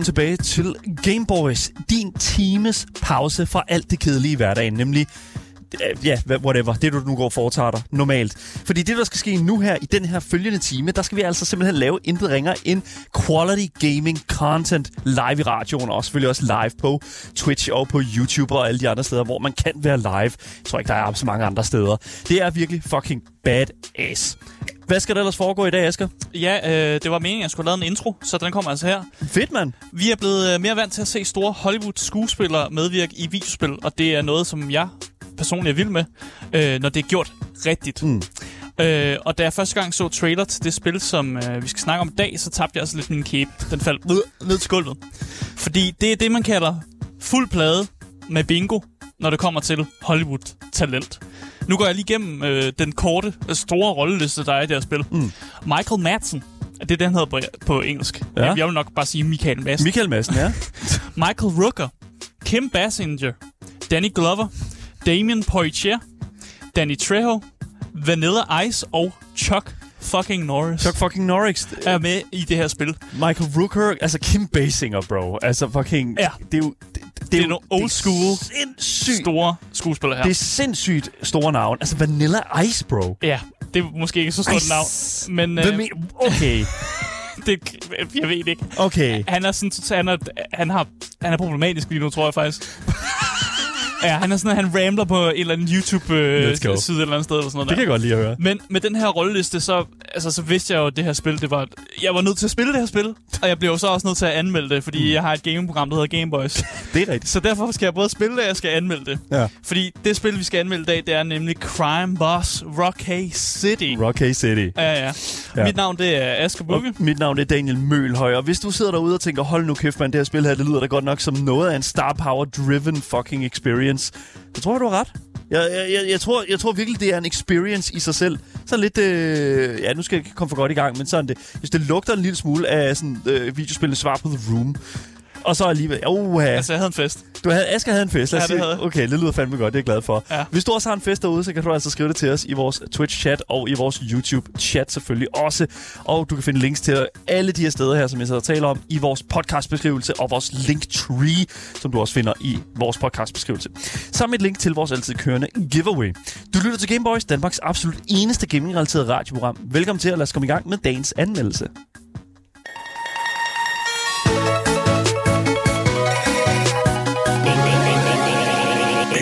Velkommen tilbage til Gameboys. Din times pause fra alt det kedelige i hverdagen, nemlig ja, hva- whatever, det du nu går og foretager dig normalt. Fordi det, der skal ske nu her i den her følgende time, der skal vi altså simpelthen lave intet ringer end quality gaming content live i radioen, og selvfølgelig også live på Twitch og på YouTube og alle de andre steder, hvor man kan være live. Jeg tror ikke, der er så mange andre steder. Det er virkelig fucking badass. Hvad skal der ellers foregå i dag, Asger? Ja, øh, det var meningen, at jeg skulle lavet en intro, så den kommer altså her. Fedt, mand. Vi er blevet øh, mere vant til at se store Hollywood-skuespillere medvirke i videospil, og det er noget, som jeg personligt er vild med, øh, når det er gjort rigtigt. Mm. Øh, og da jeg første gang så trailer til det spil, som øh, vi skal snakke om i dag, så tabte jeg altså lidt min kæbe. Den faldt ned, ned til gulvet. Fordi det er det, man kalder fuld plade med bingo, når det kommer til Hollywood-talent. Nu går jeg lige igennem øh, den korte, store rolleliste, der er i det her spil. Mm. Michael Madsen. Det er det, han hedder på, på engelsk. Ja. Jeg vil nok bare sige Michael Madsen. Michael Madsen, ja. Michael Rooker, Kim Basinger, Danny Glover, Damien Poitier, Danny Trejo, Vanilla Ice og Chuck fucking Norris Chuck fucking Norris. er med i det her spil. Michael Rooker, altså Kim Basinger, bro. Altså fucking... Ja. Det er jo... Det, det, Det er nogle old det school Sindssygt. Store skuespillere her. Det er sindssygt store navn. Altså Vanilla Ice, bro. Ja, det er måske ikke så stort navn, men øh, okay, det, jeg ved ikke. okay. Han er sådan han er, han har han er problematisk lige nu, tror jeg faktisk. ja, han er sådan, at han rambler på en eller anden YouTube øh, et eller andet sted eller sådan noget Det kan jeg godt lide at høre. Men med den her rolleliste, så, altså, så vidste jeg jo, at det her spil, det var... Jeg var nødt til at spille det her spil, og jeg blev jo så også nødt til at anmelde det, fordi mm. jeg har et gamingprogram, der hedder Gameboys. Det er rigtigt. så derfor skal jeg både spille det, og jeg skal anmelde det. Ja. Fordi det spil, vi skal anmelde i dag, det er nemlig Crime Boss Rocky City. Rock City. Ja, ja, Ja. Mit navn, det er Asger Bukke. mit navn er Daniel Mølhøj, og hvis du sidder derude og tænker, hold nu kæft, man, det her spil her, det lyder da godt nok som noget af en star power driven fucking experience, så tror jeg, du har ret. Jeg, jeg, jeg, jeg, tror, jeg tror virkelig, det er en experience i sig selv. Sådan lidt, øh, ja, nu skal jeg komme for godt i gang, men sådan det, hvis det lugter en lille smule af sådan øh, videospillende svar på The Room, og så alligevel, oh, Altså, jeg havde en fest. Du havde, Asger havde en fest. Lad os Ja, det sige-. Okay, det lyder fandme godt. Det er jeg glad for. Ja. Hvis du også har en fest derude, så kan du altså skrive det til os i vores Twitch-chat og i vores YouTube-chat selvfølgelig også. Og du kan finde links til alle de her steder her, som jeg sidder og taler om, i vores podcastbeskrivelse og vores linktree, som du også finder i vores podcastbeskrivelse. Sammen et link til vores altid kørende giveaway. Du lytter til Gameboys, Danmarks absolut eneste gaming-relateret radioprogram. Velkommen til, og lad os komme i gang med dagens anmeldelse.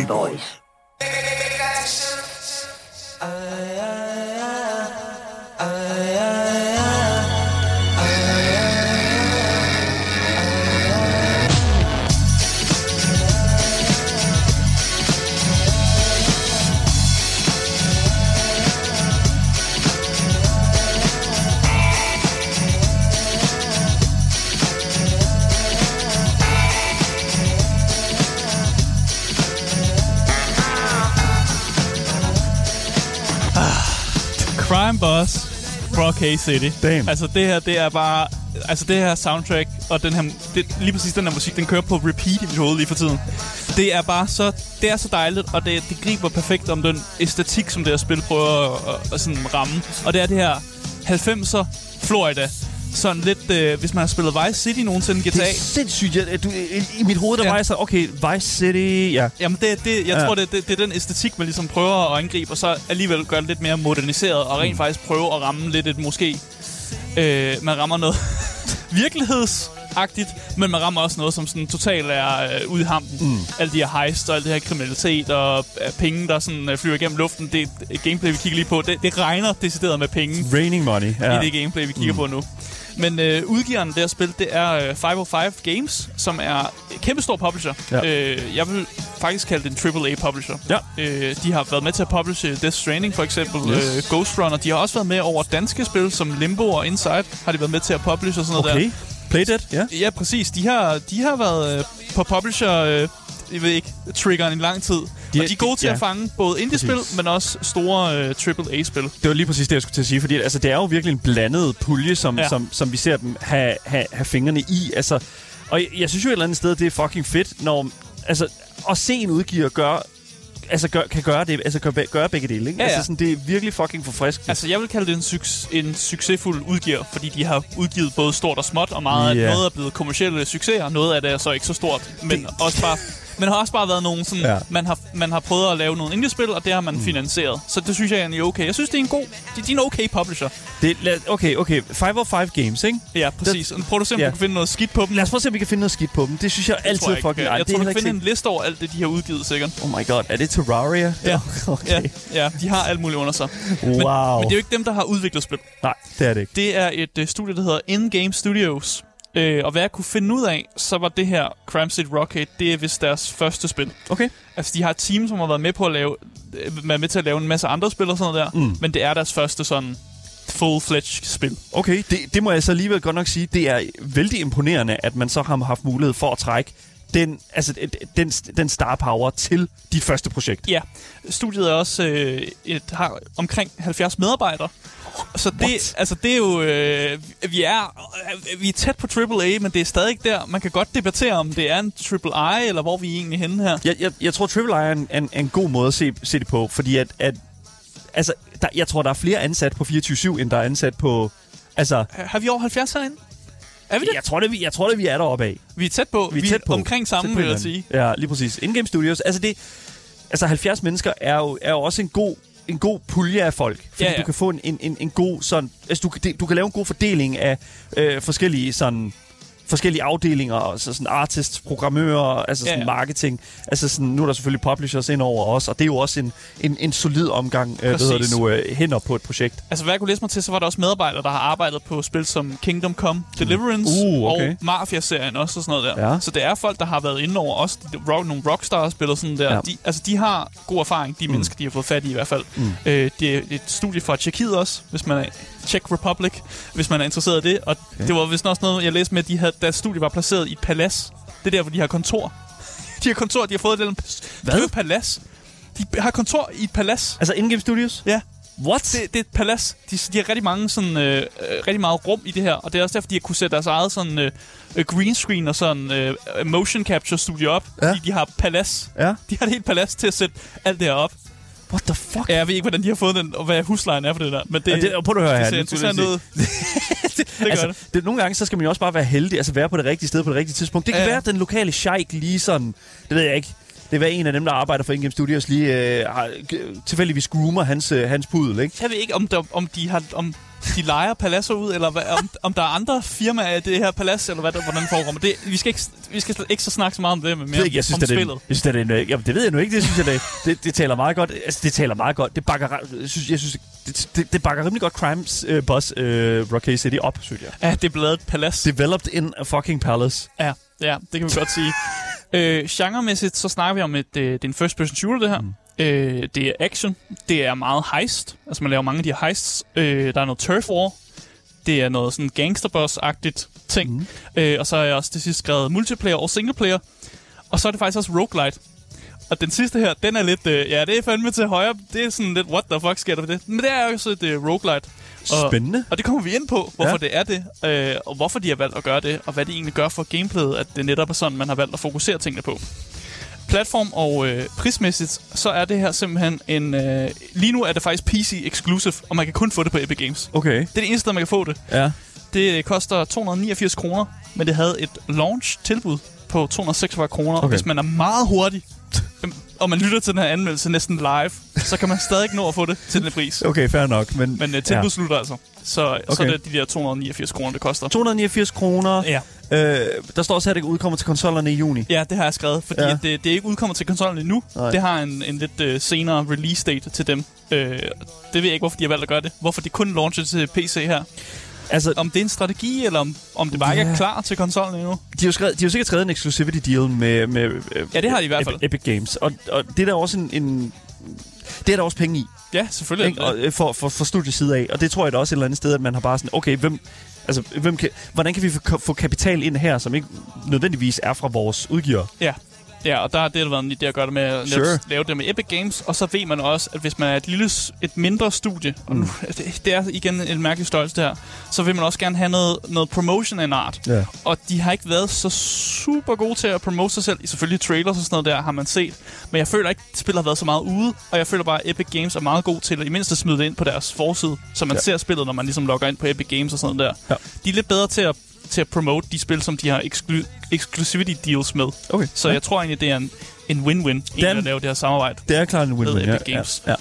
Crime Rocky City. Damn. Altså, det her, det er bare... Altså, det her soundtrack og den her... Det, lige præcis den her musik, den kører på repeat i mit hoved lige for tiden. Det er bare så... Det er så dejligt, og det, det griber perfekt om den æstetik, som det her spil prøver at, at, at sådan ramme. Og det er det her 90'er Florida. Sådan lidt... Øh, hvis man har spillet Vice City nogensinde GTA... Det er sindssygt. Jeg, du, i, I mit hoved, der Ja. var jeg så, okay, Vice City, ja. Jamen, det, det, jeg Ja. tror, det, det, det er den æstetik, man ligesom prøver at angribe, og så alligevel gøre det lidt mere moderniseret, og rent mm. faktisk prøve at ramme lidt et måske... Øh, man rammer noget virkelighedsagtigt, men man rammer også noget, som sådan totalt er øh, ude i hampen. Mm. Alle de her heist og alt det her kriminalitet og øh, penge, der sådan øh, flyver igennem luften. Det, gameplay, vi kigger lige på, det, det regner decideret med penge Raining Money, ja. i det gameplay, vi kigger mm. på nu. Men øh, udgiveren af det her spil, det er øh, 505 Games, som er en kæmpe stor publisher. Ja. Øh, jeg vil faktisk kalde det en AAA-publisher. Ja. Øh, de har været med til at publishe Death Stranding, for eksempel. Yes. Øh, Ghost Runner. De har også været med over danske spil, som Limbo og Inside, har de været med til at publishe og sådan noget Okay. der. Playdead, ja. Ja, præcis. De har, de har været øh, på publisher... Øh, jeg ved ikke, triggeren i lang tid. De, og de er gode de- til ja. at fange både indie-spil, Præcis. men også store øh, AAA-spil. Det var lige præcis det, jeg skulle til at sige, fordi altså, det er jo virkelig en blandet pulje, som, ja. Som, som vi ser dem have, have, have fingrene i. Altså, og jeg, jeg synes jo et eller andet sted, det er fucking fedt, når altså, at se en udgiver gøre altså, gør, kan gøre det, altså, gør, gøre begge dele, ikke? Ja, ja. Altså, sådan, det er virkelig fucking forfriskende. Altså, jeg vil kalde det en, suc- en succesfuld udgiver, fordi de har udgivet både stort og småt, og meget yeah. noget er blevet kommersielle succeser, noget af det er så ikke så stort, men Det- også bare... Men har også bare været nogen sådan, Ja. man, har, man har prøvet at lave nogle indie-spil, og det har man mm. finansieret. Så det synes jeg egentlig er okay. Jeg synes, det er en god... De, de er en okay publisher. Det, lad, okay, okay. 5 of 5 games, ikke? Ja, præcis. Det, Prøv at se, om ja. du kan finde noget skidt på dem. Lad os prøve at se, om vi kan finde noget skidt på dem. Det synes jeg Det altid er jeg fucking... Jeg, jeg det tror, du kan finde en liste over alt det, de har udgivet, sikkert. Oh my god, er det Terraria? Ja. okay. Ja, ja, de har alt muligt under sig. Wow. Men, men det er jo ikke dem, der har udviklet spil. Nej, det er det ikke. Det er et uh, studie, der hedder In-Game Studios. Uh, og hvad jeg kunne finde ud af, så var det her Crime City Rocket, det er vist deres første spil. Okay. Altså, de har et team, som har været med på at lave, øh, været med til at lave en masse andre spil og sådan noget der. Mm. Men det er deres første sådan full-fledged spil. Okay, det, det må jeg så alligevel godt nok sige. Det er vældig imponerende, at man så har haft mulighed for at trække den, altså, den, den star power til dit første projekt. Ja, studiet er også øh, et, har omkring 70 medarbejdere. Så det, What? altså det er jo, øh, vi er, øh, vi er tæt på AAA, men det er stadig ikke der. Man kan godt debattere, om det er en AAA, eller hvor vi er egentlig henne her. Jeg, jeg, jeg tror, Triple I er en, en, en god måde at se, se det på, fordi at, at altså, der, jeg tror, der er flere ansat på 24-7, end der er ansat på... Altså, Har vi over 70 herinde? Er vi det? jeg tror, det, vi, jeg tror det, vi er deroppe af. Vi er tæt på. Vi er tæt på. omkring på vil jeg sige. Ja, lige præcis. In-game studios. Altså, det, altså 70 mennesker er jo, er jo også en god en god pulje af folk, fordi Ja, ja. du kan få en, en, en, en god sådan, altså du, du kan lave en god fordeling af øh, forskellige sådan forskellige afdelinger, altså sådan artists, programmører, altså sådan Ja, ja. marketing. Altså sådan, nu er der selvfølgelig publishers ind over os, og det er jo også en, en, en solid omgang, øh, hvad det nu, øh, hænder på et projekt. Altså, hvad jeg kunne læse mig til, så var der også medarbejdere, der har arbejdet på spil som Kingdom Come, Deliverance Uh, okay. og Mafia-serien også og sådan noget der. Ja. Så det er folk, der har været inde over også rock, nogle rockstar-spil og sådan der. Ja. De, altså, de har god erfaring, de mm. mennesker, de har fået fat i i hvert fald. Mm. Øh, det er et studie fra Tjekkiet også, hvis man er Czech Republic, hvis man er interesseret i det. Og okay. det var vist også noget, jeg læste med, at de havde, deres studie var placeret i et palads. Det er der, hvor de har kontor. De har kontor, de har fået Hvad? kæmpe palads. De har kontor i et palads. Altså in-game studios? Ja. What? Det, det er et palads. De, de har rigtig mange sådan, øh, øh, rigtig meget rum i det her, og det er også derfor, de har kunne sætte deres eget sådan, øh, øh, green screen og sådan øh, motion capture studie op, ja. fordi de har palads. Ja. De har et helt palads til at sætte alt det her op. What the fuck? Ja, jeg ved ikke, hvordan de har fået den, og hvad huslejen er for det der, men det, Og det, prøv at høre her. det ser ud. det gør altså, det. det. Nogle gange, så skal man jo også bare være heldig, altså være på det rigtige sted på det rigtige tidspunkt. Det kan Ja, ja. være, den lokale sheik lige sådan, det ved jeg ikke, det er en af dem, der arbejder for Ingame Studios, lige øh, har, tilfældigvis groomer hans, øh, hans pudel, ikke? Jeg ved ikke, om, der, om de har... Om de leger paladser ud, eller hvad, om, om der er andre firmaer i det her palads, eller hvad, der- hvordan foregår. Det, vi skal ikke, vi skal ikke så snakke så meget om det, men mere jeg synes, om det spillet. jeg synes, det er en, øh, jamen, det ved jeg nu ikke, det synes jeg, det, det, det taler meget godt, altså det taler meget godt, det bakker, jeg synes, jeg synes det, det, det bakker rimelig godt Crimes øh, Boss øh, Rocket City op, synes jeg. Ja, det er blevet et palads. Developed in a fucking palace. Ja, ja, det kan vi godt sige. Øh, genremæssigt, så snakker vi om et, øh, det er en first-person shooter, det her. Mm. Øh, det er action. Det er meget heist. Altså, man laver mange af de her heists. Øh, der er noget turf war. Det er noget sådan gangsterboss-agtigt ting. Mm. Øh, og så har jeg også til sidst skrevet multiplayer og singleplayer. Og så er det faktisk også roguelite. Og den sidste her, den er lidt... Øh, ja, det er fandme til højre. Det er sådan lidt, what the fuck sker der for det? Men det er jo også et øh, roguelite. Og, Spændende. og det kommer vi ind på, hvorfor ja. det er det, øh, og hvorfor de har valgt at gøre det, og hvad det egentlig gør for gameplayet, at det netop er sådan, man har valgt at fokusere tingene på. Platform og øh, prismæssigt, så er det her simpelthen en... Øh, lige nu er det faktisk PC exclusive, og man kan kun få det på Epic Games. Okay. Det er det eneste, sted, man kan få det. Ja. Det koster 289 kroner, men det havde et launch-tilbud på 246 kroner. Okay. Og hvis man er meget hurtig, og man lytter til den her anmeldelse næsten live, så kan man stadig nå at få det til den pris. Okay, fair nok. Men, Men uh, tilbud slutter altså. Så, okay. så er det de der 289 kroner, det koster. 289 kroner. Ja. Øh, der står også her, at det udkommer til konsollerne i juni. Ja, det har jeg skrevet, fordi Ja. ja. det, det er ikke udkommet til konsollen endnu. Nej. Det har en, en lidt uh, senere release date til dem. Uh, det ved jeg ikke, hvorfor de har valgt at gøre det. Hvorfor de kun launcher til PC her. Altså, Om det er en strategi, eller om, om det bare ikke Ja. er klar til konsollen endnu. de har jo, skrevet, de har jo sikkert skrevet en exclusivity deal med, med øh, Ja, det har de i hvert fald. Epic, Games. Og, og det er der også en, en... Det er der også penge i, Ja, selvfølgelig. ikke? Og, øh, for, for, for studiets side af. Og det tror jeg da også et eller andet sted, at man har bare sådan, okay, hvem, altså, hvem kan, hvordan kan vi få, få kapital ind her, som ikke nødvendigvis er fra vores udgiver? Ja. Ja, og der har det været en idé at gøre det med at Sure. lave det med Epic Games. Og så ved man også, at hvis man er et lille, et mindre studie, og nu, det, det er igen en mærkelig størrelse det her, så vil man også gerne have noget, noget promotion af en art. Ja. Og de har ikke været så super gode til at promote sig selv. Selvfølgelig trailers og sådan noget der har man set. Men jeg føler ikke, at spillet har været så meget ude. Og jeg føler bare, at Epic Games er meget god til at i mindste smide det ind på deres forside. Så man ja. ser spillet, når man ligesom logger ind på Epic Games og sådan der. Ja. De er lidt bedre til at, til at promote de spil, som de har exclu- exclusivity deals med. Okay. Så jeg tror egentlig, det er en, en win-win Den- at lave det her samarbejde. Det er klart en win-win. Ja, Epic Games. Ja, ja.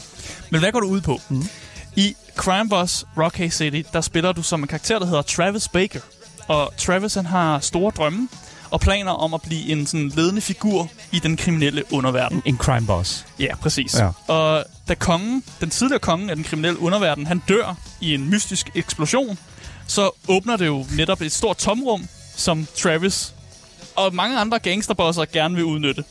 Men hvad går du ud på? Mm. I Crime Boss Rockay City, der spiller du som en karakter, der hedder Travis Baker. Og Travis han har store drømme og planer om at blive en sådan ledende figur i den kriminelle underverden. En crime boss. Ja, præcis. Ja. Og da kongen, den tidligere konge af den kriminelle underverden, han dør i en mystisk eksplosion, så åbner det jo netop et stort tomrum, som Travis og mange andre gangsterbosser gerne vil udnytte.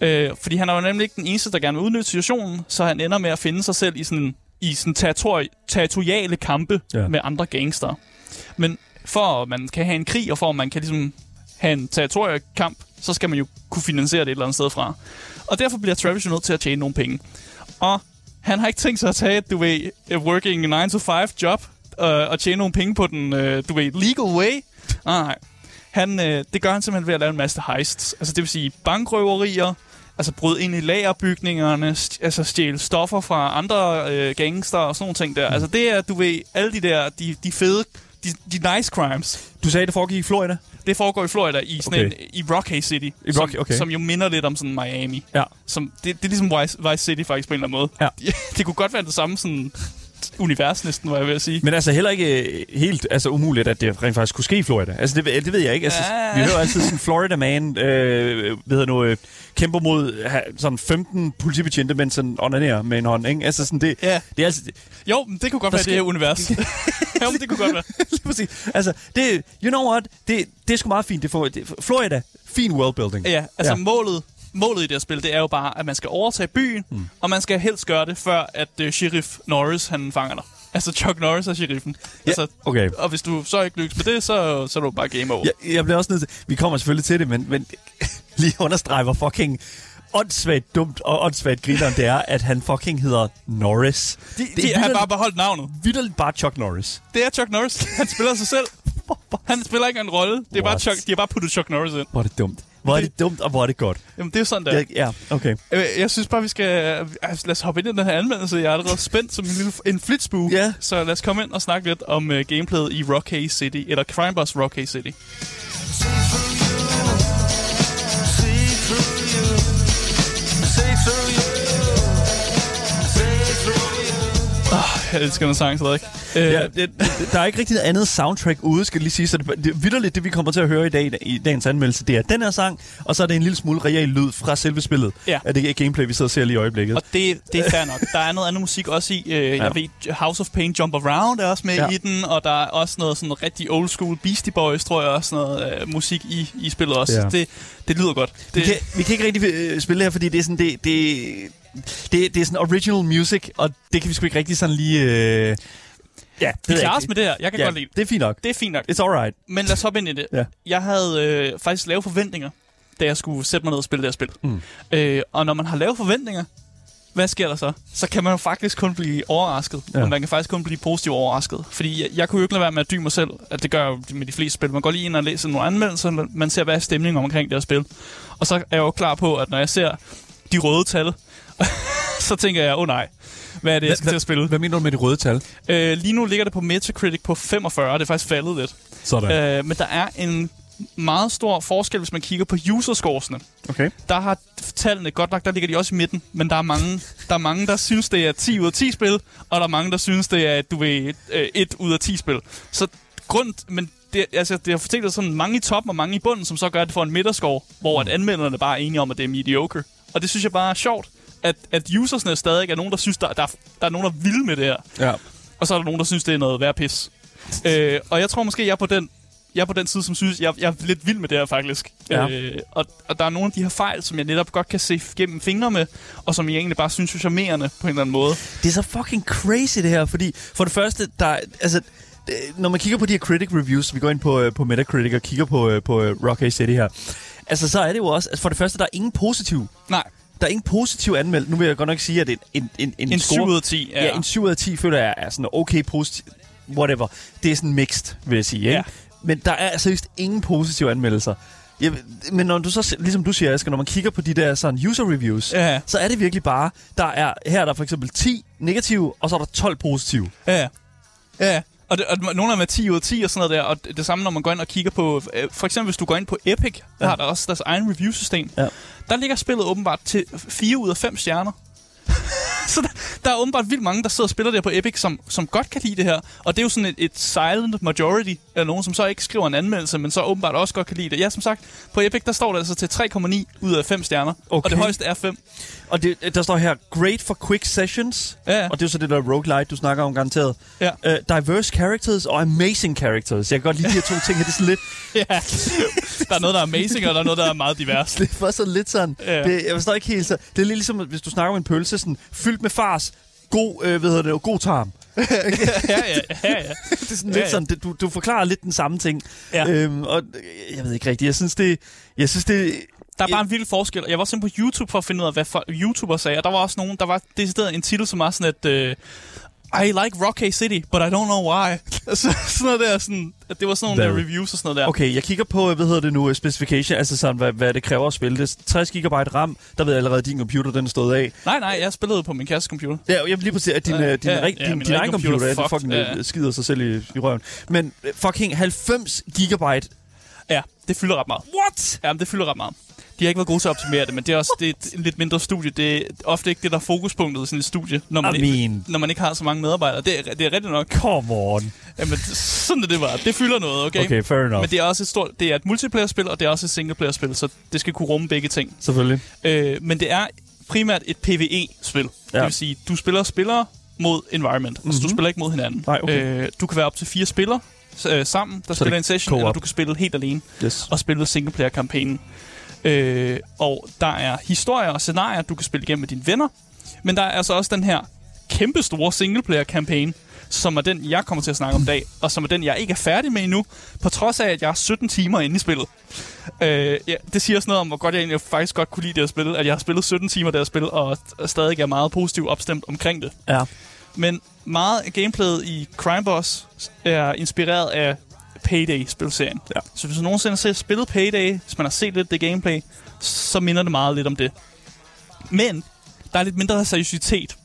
Øh, fordi han er jo nemlig ikke den eneste, der gerne vil udnytte situationen, så han ender med at finde sig selv i sådan, i sådan territori- territoriale kampe Ja. med andre gangster. Men for at man kan have en krig, og for at man kan ligesom have en territoriekamp, så skal man jo kunne finansiere det et eller andet sted fra. Og derfor bliver Travis jo nødt til at tjene nogle penge. Og han har ikke tænkt sig at tage et, du ved, a working 9-to-5 job, øh, og tjene nogle penge på den, øh, du ved, legal way. Nej, nej. Han, øh, det gør han simpelthen ved at lave en masse heists. Altså det vil sige bankrøverier, altså bryde ind i lagerbygningerne, st- altså stjæle stoffer fra andre øh, gangster og sådan nogle ting der. Altså det er, du ved, alle de der, de, de fede, de, de nice crimes. Du sagde, det foregik i Florida? Det foregår i Florida, i, sådan Okay. en, i Rockay City, I som, Rock- okay. som jo minder lidt om sådan Miami. Ja. Som, det, det er ligesom Vice, Vice City faktisk på en eller anden måde. Ja. det kunne godt være det samme sådan, univers næsten, var jeg ved at sige. Men altså heller ikke øh, helt altså, umuligt, at det rent faktisk kunne ske i Florida. Altså det, ved- det ved jeg ikke. Altså, Ja. Vi hører altid sådan Florida man, øh, ved jeg nu, øh, kæmper mod sådan 15 politibetjente, men sådan onanerer med en hånd. Ikke? Altså sådan det, Ja. det er altid... Jo, men det kunne godt være skal- det her univers. jo, det kunne godt være. Lige præcis. Altså, det, you know what? Det, det er sgu meget fint. Det får, det, Florida, fin worldbuilding. Ja, altså ja. målet målet i det her spil, det er jo bare, at man skal overtage byen, mm. og man skal helst gøre det, før at uh, Sheriff Norris, han fanger dig. Altså Chuck Norris er sheriffen. Ja, Altså, okay. og hvis du så ikke lykkes med det, så, så er du bare game over. Jeg, jeg bliver også nødt til... Vi kommer selvfølgelig til det, men, men lige understrege, hvor fucking åndssvagt dumt og åndssvagt grineren det er, at han fucking hedder Norris. De, det de, er bare beholdt navnet. Vitterligt bare Chuck Norris. Det er Chuck Norris. Han spiller sig selv. Han spiller ikke en rolle. Det er bare What? Chuck, de har bare puttet Chuck Norris ind. Hvor er det dumt. Hvor er det dumt, og hvor er det godt. Jamen, det er sådan der. Ja, ja okay. Jeg, jeg synes bare, vi skal... Altså, lad os hoppe ind i den her anmeldelse. Jeg er allerede spændt som en lille en flitsbue. Ja. Så lad os komme ind og snakke lidt om uh, gameplayet i Rockay City, eller Crime Boss Rockay City. Jeg elsker den sang, Frederik. Uh, Ja, det, der er ikke rigtig noget andet soundtrack ude, skal lige sige. Så det, det er vidderligt, det vi kommer til at høre i dag i dagens anmeldelse, det er den her sang, og så er det en lille smule reel lyd fra selve spillet. Ja. Af det gameplay, vi sidder og ser lige i øjeblikket. Og det, det er fair nok. Der er noget andet musik også i. Øh, Jeg ved, House of Pain Jump Around er også med Ja. ja. i den, og der er også noget sådan rigtig old school Beastie Boys, tror jeg, også noget øh, musik i, i spillet også. Ja. Det, det lyder godt. Vi Det, kan, vi kan ikke rigtig øh, spille det her, fordi det er sådan, det, det, det, det er sådan original music, og det kan vi sgu ikke rigtig sådan lige... Øh, ja, det vi jeg klarer os med det her. Jeg kan ja, godt lide det. det er fint nok. Det er fint nok. It's alright. Men lad os hoppe ind i det. Ja. Jeg havde øh, faktisk lave forventninger, da jeg skulle sætte mig ned og spille det her spil. Mm. Øh, og når man har lave forventninger, hvad sker der så? Så kan man jo faktisk kun blive overrasket. Ja. Og man kan faktisk kun blive positivt overrasket. Fordi jeg, jeg kunne jo ikke lade være med at dybe mig selv, at det gør jeg jo med de fleste spil. Man går lige ind og læser nogle anmeldelser, man ser, hvad er stemningen omkring det her spil. Og så er jeg jo klar på, at når jeg ser de røde tal, så tænker jeg, åh oh, nej, hvad er det, jeg skal til at spille? Hvad mener du med de røde tal? Øh, lige nu ligger det på Metacritic på 45, det er faktisk faldet lidt. Sådan. Øh, men der er en meget stor forskel, hvis man kigger på user-scoresene. Okay. Der har tallene, godt nok, der ligger de også i midten, men der er mange, der, er mange, der synes, det er 10 ud af 10 spil, og der er mange, der synes, det er, du ved, 1 ud af 10 spil. Så grund, men det, altså, det har fortalt sådan mange i toppen og mange i bunden, som så gør, at det får en midterscore, hvor at anmelderne bare er enige om, at det er mediocre. Og det synes jeg bare er sjovt, at, at usersne stadig er nogen, der synes, der, der, der er nogen, der er vilde med det her. Ja. Og så er der nogen, der synes, det er noget værd pis. øh, og jeg tror måske, jeg er på den, jeg er på den side, som synes, jeg, jeg er lidt vild med det her faktisk. Ja. Øh, og, og der er nogle af de her fejl, som jeg netop godt kan se gennem fingre med, og som jeg egentlig bare synes er charmerende på en eller anden måde. Det er så fucking crazy det her, fordi for det første, der, altså, det, når man kigger på de her critic reviews, vi går ind på, øh, på Metacritic og kigger på, øh, på øh, Rock City her, altså så er det jo også, altså for det første, der er ingen positiv. Nej, Der er ingen positiv anmeldt. Nu vil jeg godt nok sige, at en, en, en, en, en score- 7 ud af 10. Ja. ja, en 7 ud af 10 føler jeg er sådan okay positiv. Whatever. Det er sådan mixed, vil jeg sige. Ikke? Ja. Men der er seriøst ingen positive anmeldelser. Ja, men når du så, ligesom du siger, Asger, når man kigger på de der sådan user reviews, Ja. så er det virkelig bare, der er, her er der for eksempel 10 negative, og så er der 12 positive. Ja, ja. Og, det, og nogle af dem er 10 ud af 10 og sådan noget der. Og det, det samme, når man går ind og kigger på... Øh, for eksempel, hvis du går ind på Epic, der Ja. har der også deres egen review-system. Ja. Der ligger spillet åbenbart til 4 ud af 5 stjerner så der, der er åbenbart vildt mange, der sidder og spiller der på Epic, som, som godt kan lide det her. Og det er jo sådan et, et silent majority af nogen, som så ikke skriver en anmeldelse, men så åbenbart også godt kan lide det. Ja, som sagt, på Epic, der står det altså til 3,9 ud af 5 stjerner. Og Okay. det højeste er 5. Og det, der står her, great for quick sessions. Ja, ja. Og det er jo så det der roguelite, du snakker om garanteret. Ja. Uh, diverse characters og amazing characters. Jeg kan godt lide de her to ting. her. Det er sådan lidt, ja. Der er noget, der er amazing, og der er noget, der er meget divers. det var sådan lidt sådan. Ja. Det, jeg forstår ikke helt så. Det er lidt ligesom, hvis du snakker om en pølse, sådan, fyldt med fars, god, øh, hvad hedder det, god tarm. ja, ja, ja, ja. Det er sådan Ja, lidt ja. sådan, det, du, du forklarer lidt den samme ting. Ja. Øhm, og øh, jeg ved ikke rigtigt, jeg synes det, jeg synes det, Der er bare en vild forskel. Jeg var simpelthen på YouTube for at finde ud af, hvad for YouTuber sagde. Og der var også nogen, der var decideret en titel, som var sådan, at... Øh, I like Rock City, but I don't know why. så, sådan noget der, sådan, at det var sådan nogle der reviews og sådan noget der. Okay, jeg kigger på, hvad hedder det nu, specification, altså sådan, hvad, hvad det kræver at spille det. 60 GB RAM, der ved jeg allerede, at din computer, den stået af. Nej, nej, jeg spillede på min kæreste computer. Ja, jeg vil lige præcis at din, Ja, din, ja, ja, din, ja, din, egen computer computer, er fucked, fucking ja. skider sig selv i, i røven. Men øh, fucking 90 gigabyte. Ja, det fylder ret meget. What? Ja, det fylder ret meget. De har ikke været gode til at optimere det, men det er også det er et lidt mindre studie. Det er ofte ikke det, der er fokuspunktet i sådan et studie, når man, I ikke, mean- når man ikke har så mange medarbejdere. Det er, det er rigtigt nok. Come on. Jamen, sådan er det bare. Det fylder noget, okay? Okay, fair enough. Men det er også et stort, det er et multiplayer-spil, og det er også et single-player-spil, så det skal kunne rumme begge ting. Selvfølgelig. Øh, men det er primært et PvE-spil. Ja. Det vil sige, du spiller spillere mod environment. Mm-hmm. Altså, du spiller ikke mod hinanden. Mhm. Nej, okay. øh, du kan være op til fire spillere øh, sammen, der Så spiller en session, eller du kan spille helt alene Yes. og spille singleplayer-kampagnen. Øh, og der er historier og scenarier, du kan spille igennem med dine venner. Men der er altså også den her kæmpe store singleplayer-kampagne, som er den, jeg kommer til at snakke om i dag, og som er den, jeg ikke er færdig med endnu, på trods af, at jeg er 17 timer inde i spillet. Øh, ja, det siger også noget om, hvor godt jeg egentlig faktisk godt kunne lide det at spille, at jeg har spillet 17 timer det at spille, og stadig er meget positivt opstemt omkring det. Ja. Men meget af gameplayet i Crime Boss er inspireret af Payday-spilserien. Ja. Så hvis du nogensinde har spillet Payday, hvis man har set lidt det gameplay, så minder det meget lidt om det. Men der er lidt mindre seriøsitet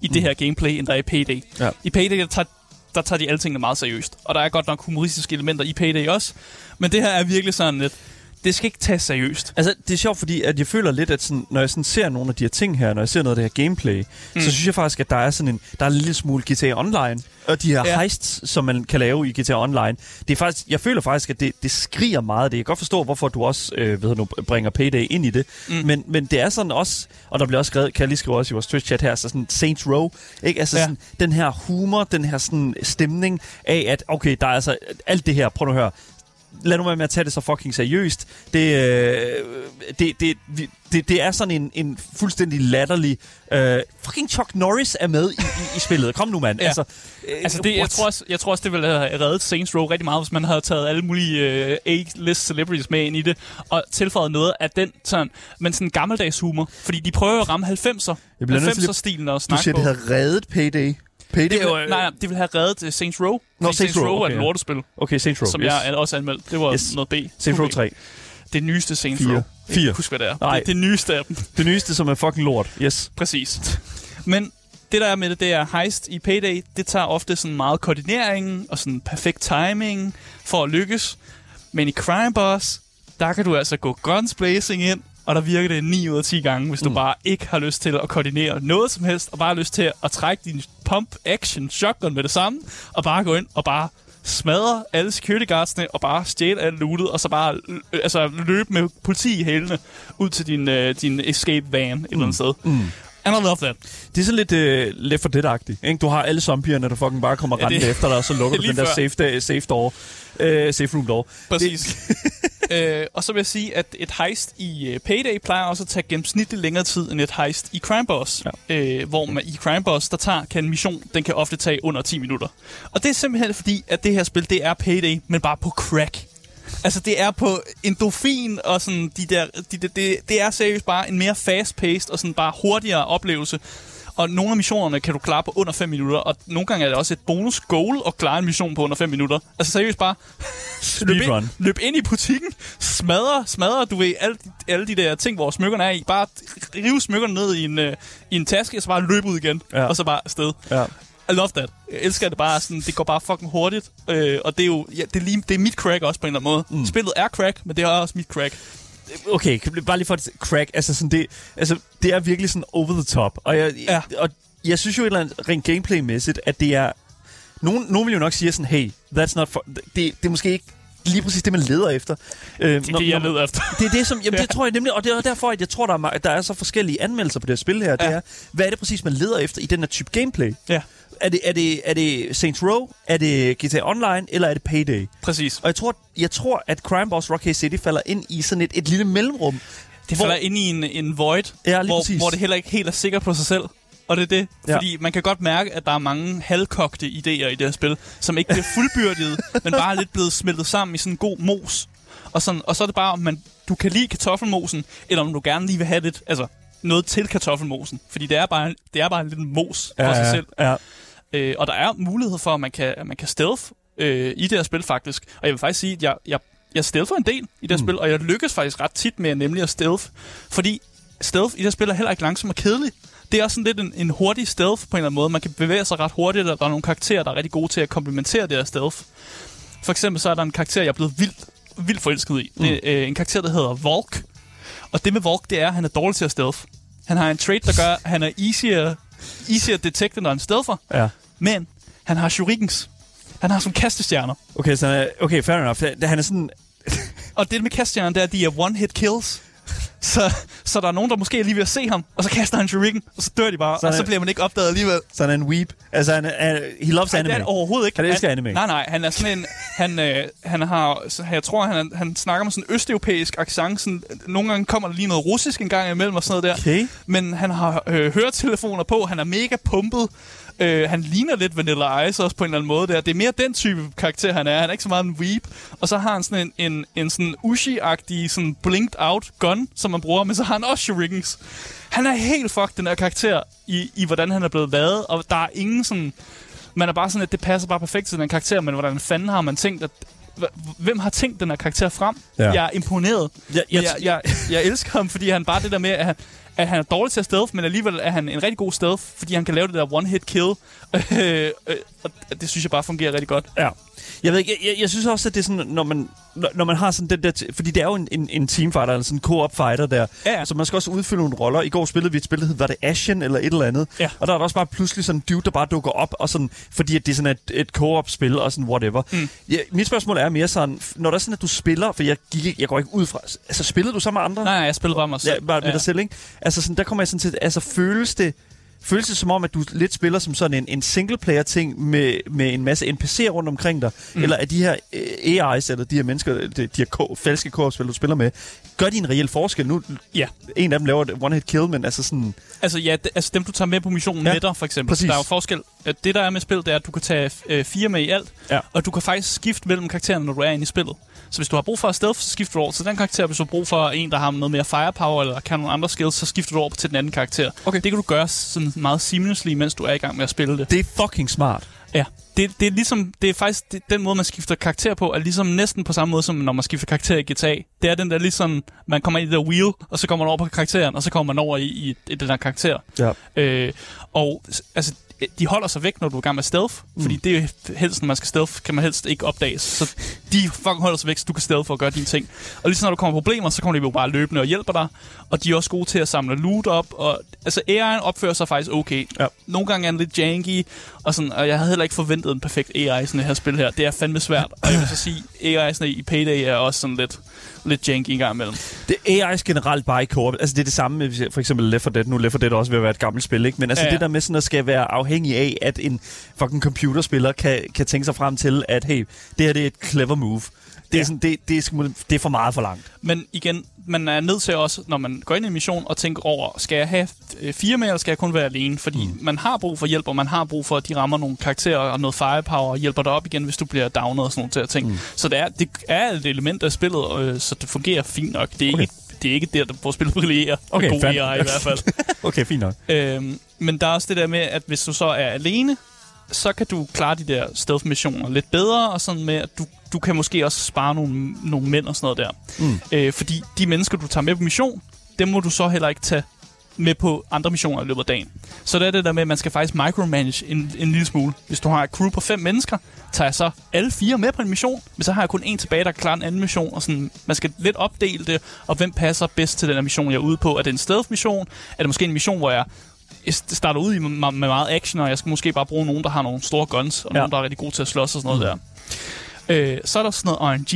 i mm. det her gameplay, end der er i Payday. Ja. I Payday, der tager, der tager de alle tingene meget seriøst. Og der er godt nok humoristiske elementer i Payday også. Men det her er virkelig sådan lidt... Det skal ikke tages seriøst. Altså, det er sjovt, fordi at jeg føler lidt, at sådan, når jeg sådan ser nogle af de her ting her, når jeg ser noget af det her gameplay, mm. så synes jeg faktisk, at der er sådan en, der er en lille smule GTA Online, og de her Ja. heists, som man kan lave i GTA Online. Det er faktisk, jeg føler faktisk, at det, det skriger meget af det. Jeg kan godt forstå, hvorfor du også øh, ved du, bringer Payday ind i det. Mm. Men, men det er sådan også, og der bliver også skrevet, kan jeg lige skrive også i vores Twitch-chat her, så sådan Saints Row, ikke? Altså ja. sådan, den her humor, den her sådan stemning af, at okay, der er altså alt det her, prøv nu at høre, lad nu være med at tage det så fucking seriøst. Det, øh, det, det, det, det er sådan en, en fuldstændig latterlig... Øh, fucking Chuck Norris er med i, i, i spillet. Kom nu, mand. Ja. Altså, øh, Altså, det, jeg, tror også, jeg tror også, det ville have reddet Saints Row rigtig meget, hvis man havde taget alle mulige øh, A-list celebrities med ind i det, og tilføjet noget af den sådan, men sådan gammeldags humor. Fordi de prøver at ramme 90'er, Jeg bliver nødt til lige- 90'er-stilen og Du snakke siger, på. det havde reddet Payday. Payday det var... vil, nej, nej, det ville have reddet uh, Saints Row. Nå, Fordi Saints Row, er okay, et ja. lortespil, Okay, Saints Row. som yes. jeg er også anmeldt. Det var Yes. noget B. Saints Row 2B. 3. Det nyeste Saints. Row. Jeg kan Fire. ikke huske, hvad det er. Nej. Det, det nyeste af dem. Det nyeste, som er fucking lort. Yes. Præcis. Men det der er med det, det er heist i Payday, det tager ofte sådan meget koordinering og sådan perfekt timing for at lykkes. Men i Crime Boss, der kan du altså gå guns blazing ind, og der virker det 9 ud af 10 gange, hvis du Mm. bare ikke har lyst til at koordinere noget som helst, og bare har lyst til at trække din pump action shotgun med det samme, og bare gå ind og bare smadre alle security guardsene, og bare stjæle alt lootet, og så bare øh, altså, løbe med politi i hælene ud til din, øh, din escape van et eller andet sted. Mm. And I love that. Det er sådan lidt uh, Left 4 Dead-agtigt. Ikke? Du har alle zombierne, der fucking bare kommer Ja, det- rendende efter dig, og så lukker du den der før. safe, da- safe door. Uh, safe room door. Præcis. øh, og så vil jeg sige, at et heist i uh, Payday plejer også at tage gennemsnitligt længere tid end et heist i Crime Boss. Ja. Øh, hvor man i Crime Boss, der tager, kan en mission, den kan ofte tage under 10 minutter. Og det er simpelthen fordi, at det her spil, det er Payday, men bare på crack. Altså, det er på endorfin og sådan de der... De, de, det, det er seriøst bare en mere fast-paced og sådan bare hurtigere oplevelse. Og nogle af missionerne kan du klare på under 5 minutter, og nogle gange er det også et bonus goal at klare en mission på under 5 minutter. Altså seriøst bare, løb ind, løb ind i butikken, smadre, smadre, du ved, alle, alle de der ting, hvor smykkerne er i. Bare rive smykkerne ned i en, uh, i en taske, og så bare løbe ud igen, ja. og så bare afsted. Ja. I love that. Jeg elsker det bare sådan, det går bare fucking hurtigt. Øh, og det er jo, ja, det er, lige, det er mit crack også på en eller anden måde. Mm. Spillet er crack, men det er også mit crack okay, bare lige for at crack, altså sådan det, altså det er virkelig sådan over the top, og jeg, ja. og jeg synes jo et eller andet rent gameplay-mæssigt, at det er, nogen, nogen vil jo nok sige sådan, hey, that's not for, det, det er måske ikke lige præcis det, man leder efter. Øh, det er det, jeg leder efter. Det er det, som, jamen, ja. det tror jeg nemlig, og det er derfor, at jeg tror, der er, der er så forskellige anmeldelser på det her spil her. Det ja. er, hvad er det præcis, man leder efter i den her type gameplay? Ja er det, er det, er det Saints Row, er det GTA Online, eller er det Payday? Præcis. Og jeg tror, jeg tror at Crime Boss Rocky City falder ind i sådan et, et lille mellemrum. Det falder ind i en, en void, ja, hvor, hvor det heller ikke helt er sikker på sig selv. Og det er det. Ja. Fordi man kan godt mærke, at der er mange halvkogte idéer i det her spil, som ikke bliver fuldbyrdet, men bare lidt blevet smeltet sammen i sådan en god mos. Og, sådan, og så er det bare, om man, du kan lide kartoffelmosen, eller om du gerne lige vil have lidt, altså noget til kartoffelmosen. Fordi det er bare, det er bare en lille mos for ja, sig selv. Ja. Øh, og der er mulighed for, at man kan, at man kan stealth øh, i det her spil faktisk. Og jeg vil faktisk sige, at jeg, jeg, jeg stealther en del i det her mm. spil, og jeg lykkes faktisk ret tit med nemlig at stealth. Fordi stealth i det her spil er heller ikke langsomt og kedeligt. Det er også sådan lidt en, en hurtig stealth på en eller anden måde. Man kan bevæge sig ret hurtigt, og der er nogle karakterer, der er rigtig gode til at komplementere det her stealth. For eksempel så er der en karakter, jeg er blevet vildt, vildt forelsket i. Mm. Det er øh, en karakter, der hedder Volk. Og det med Volk, det er, at han er dårlig til at stealth. Han har en trait, der gør, at han er easier, easier detected, når han stealther. Ja. Men han har shurikens. Han har sådan kastestjerner. Okay, så okay, fair enough. Han er sådan... og det med kastestjernerne, det er, at de er one-hit kills. Så, så der er nogen, der måske er lige ved at se ham, og så kaster han shuriken, og så dør de bare, så og så bliver man ikke opdaget alligevel. Så han er en weep. Altså, han, han, he loves anime. Han er overhovedet ikke. Han elsker han, anime. Nej, nej, han er sådan en... Han, øh, han har... Så, jeg tror, han, han snakker med sådan en østeuropæisk accent. Sådan, nogle gange kommer der lige noget russisk en gang imellem og sådan noget der. Okay. Men han har øh, høretelefoner på, han er mega pumpet. Øh, han ligner lidt Vanilla Ice også på en eller anden måde der. Det er mere den type karakter, han er. Han er ikke så meget en weep. Og så har han sådan en, en, en sådan Ushi-agtig, sådan blinked out gun, som man bruger, men så har han også shurikens. Han er helt fucked, den her karakter, i, i hvordan han er blevet lavet, og der er ingen sådan... Man er bare sådan, at det passer bare perfekt til den karakter, men hvordan fanden har man tænkt, at hvem har tænkt den her karakter frem? Ja. Jeg er imponeret. Ja, jeg, jeg, jeg, jeg elsker ham, fordi han bare det der med, at han, at han er dårlig til at stealth, men alligevel er han en rigtig god stealth, fordi han kan lave det der one-hit kill. Øh, øh, og det synes jeg bare fungerer rigtig godt. Ja. Jeg ved ikke, jeg, jeg, jeg synes også, at det er sådan, når man, når, man har sådan den der... Fordi det er jo en, en, en teamfighter, eller sådan en co-op fighter der. Ja. Så man skal også udfylde nogle roller. I går spillede vi et spil, der var det Ashen eller et eller andet. Ja. Og der er der også bare pludselig sådan en dude, der bare dukker op, og sådan, fordi at det er sådan et, et co-op spil, og sådan whatever. Mm. Ja, mit spørgsmål er mere sådan, når der er sådan, at du spiller, for jeg, gik, jeg går ikke ud fra... Altså, spillede du så med andre? Nej, nej jeg spillede bare mig selv. Ja, bare med ja. dig selv, ikke? Altså, sådan, der kommer jeg sådan til... Altså, føles det føles det som om, at du lidt spiller som sådan en, en single-player-ting med, med en masse NPC'er rundt omkring dig? Mm. Eller er de her uh, AI's, eller de her mennesker, de, de her ko- falske co du spiller med, gør de en reel forskel? Nu, ja. En af dem laver et one-hit kill, men altså sådan... Altså ja, d- altså dem du tager med på missionen ja. med dig, for eksempel. Præcis. Der er jo forskel. Det der er med spil, det er, at du kan tage øh, fire med i alt, ja. og du kan faktisk skifte mellem karaktererne, når du er inde i spillet. Så hvis du har brug for stealth, så skifter du over til den karakter. Hvis du har brug for en, der har noget mere firepower, eller kan nogle andre skills, så skifter du over til den anden karakter. Okay. Det kan du gøre sådan meget seamlessly, mens du er i gang med at spille det. Det er fucking smart. Ja, det, det er ligesom, det er faktisk det, den måde, man skifter karakter på, er ligesom næsten på samme måde, som når man skifter karakter i GTA. Det er den der ligesom, man kommer ind i det der wheel, og så kommer man over på karakteren, og så kommer man over i, i, i den der karakter. Ja. Øh, og altså, de holder sig væk, når du er i gang med stealth. Mm. Fordi det er helst, når man skal stealth, kan man helst ikke opdages. Så de fucking holder sig væk, så du kan stealth for at gøre dine ting. Og lige når du kommer problemer, så kommer de jo bare løbende og hjælper dig. Og de er også gode til at samle loot op. Og, altså, AI'en opfører sig faktisk okay. Ja. Nogle gange er den lidt janky, og, sådan, og jeg havde heller ikke forventet en perfekt AI i sådan det her spil her. Det er fandme svært. Og jeg vil så sige, AI i Payday er også sådan lidt lidt janky en gang imellem. Det er AI's generelt bare i co Altså det er det samme med for eksempel Left 4 Dead. Nu Left 4 Dead også ved at være et gammelt spil, ikke? Men altså ja, det der med sådan at skal være afhængig af, at en fucking computerspiller kan, kan tænke sig frem til, at hey, det her det er et clever move Det er, Ja. sådan, det, det, er, det er for meget for langt. Men igen, man er nødt til også, når man går ind i en mission, og tænker over, skal jeg have øh, fire med, eller skal jeg kun være alene? Fordi mm. man har brug for hjælp, og man har brug for, at de rammer nogle karakterer og noget firepower, og hjælper dig op igen, hvis du bliver downet og sådan nogle ting. Mm. Så det er, det er et element af spillet, øh, så det fungerer fint nok. Det er Okay. ikke, det er ikke der, hvor spillet brillerer. Okay, god. AI i hvert fald. Okay, fint nok. Øhm, men der er også det der med, at hvis du så er alene, så kan du klare de der stealth-missioner lidt bedre, og sådan med, at du, du kan måske også spare nogle, nogle mænd og sådan noget der. Mm. Øh, fordi de mennesker, du tager med på mission, dem må du så heller ikke tage med på andre missioner i løbet af dagen. Så det er det der med, at man skal faktisk micromanage en, en lille smule. Hvis du har et crew på fem mennesker, tager jeg så alle fire med på en mission, men så har jeg kun en tilbage, der kan klare en anden mission, og sådan, man skal lidt opdele det, og hvem passer bedst til den her mission, jeg er ude på. Er det en stealth-mission? Er det måske en mission, hvor jeg starter ud i med, med meget action, og jeg skal måske bare bruge nogen, der har nogle store guns, og Ja. nogen, der er rigtig gode til at slås og sådan noget mm. der. Øh, så er der sådan noget RNG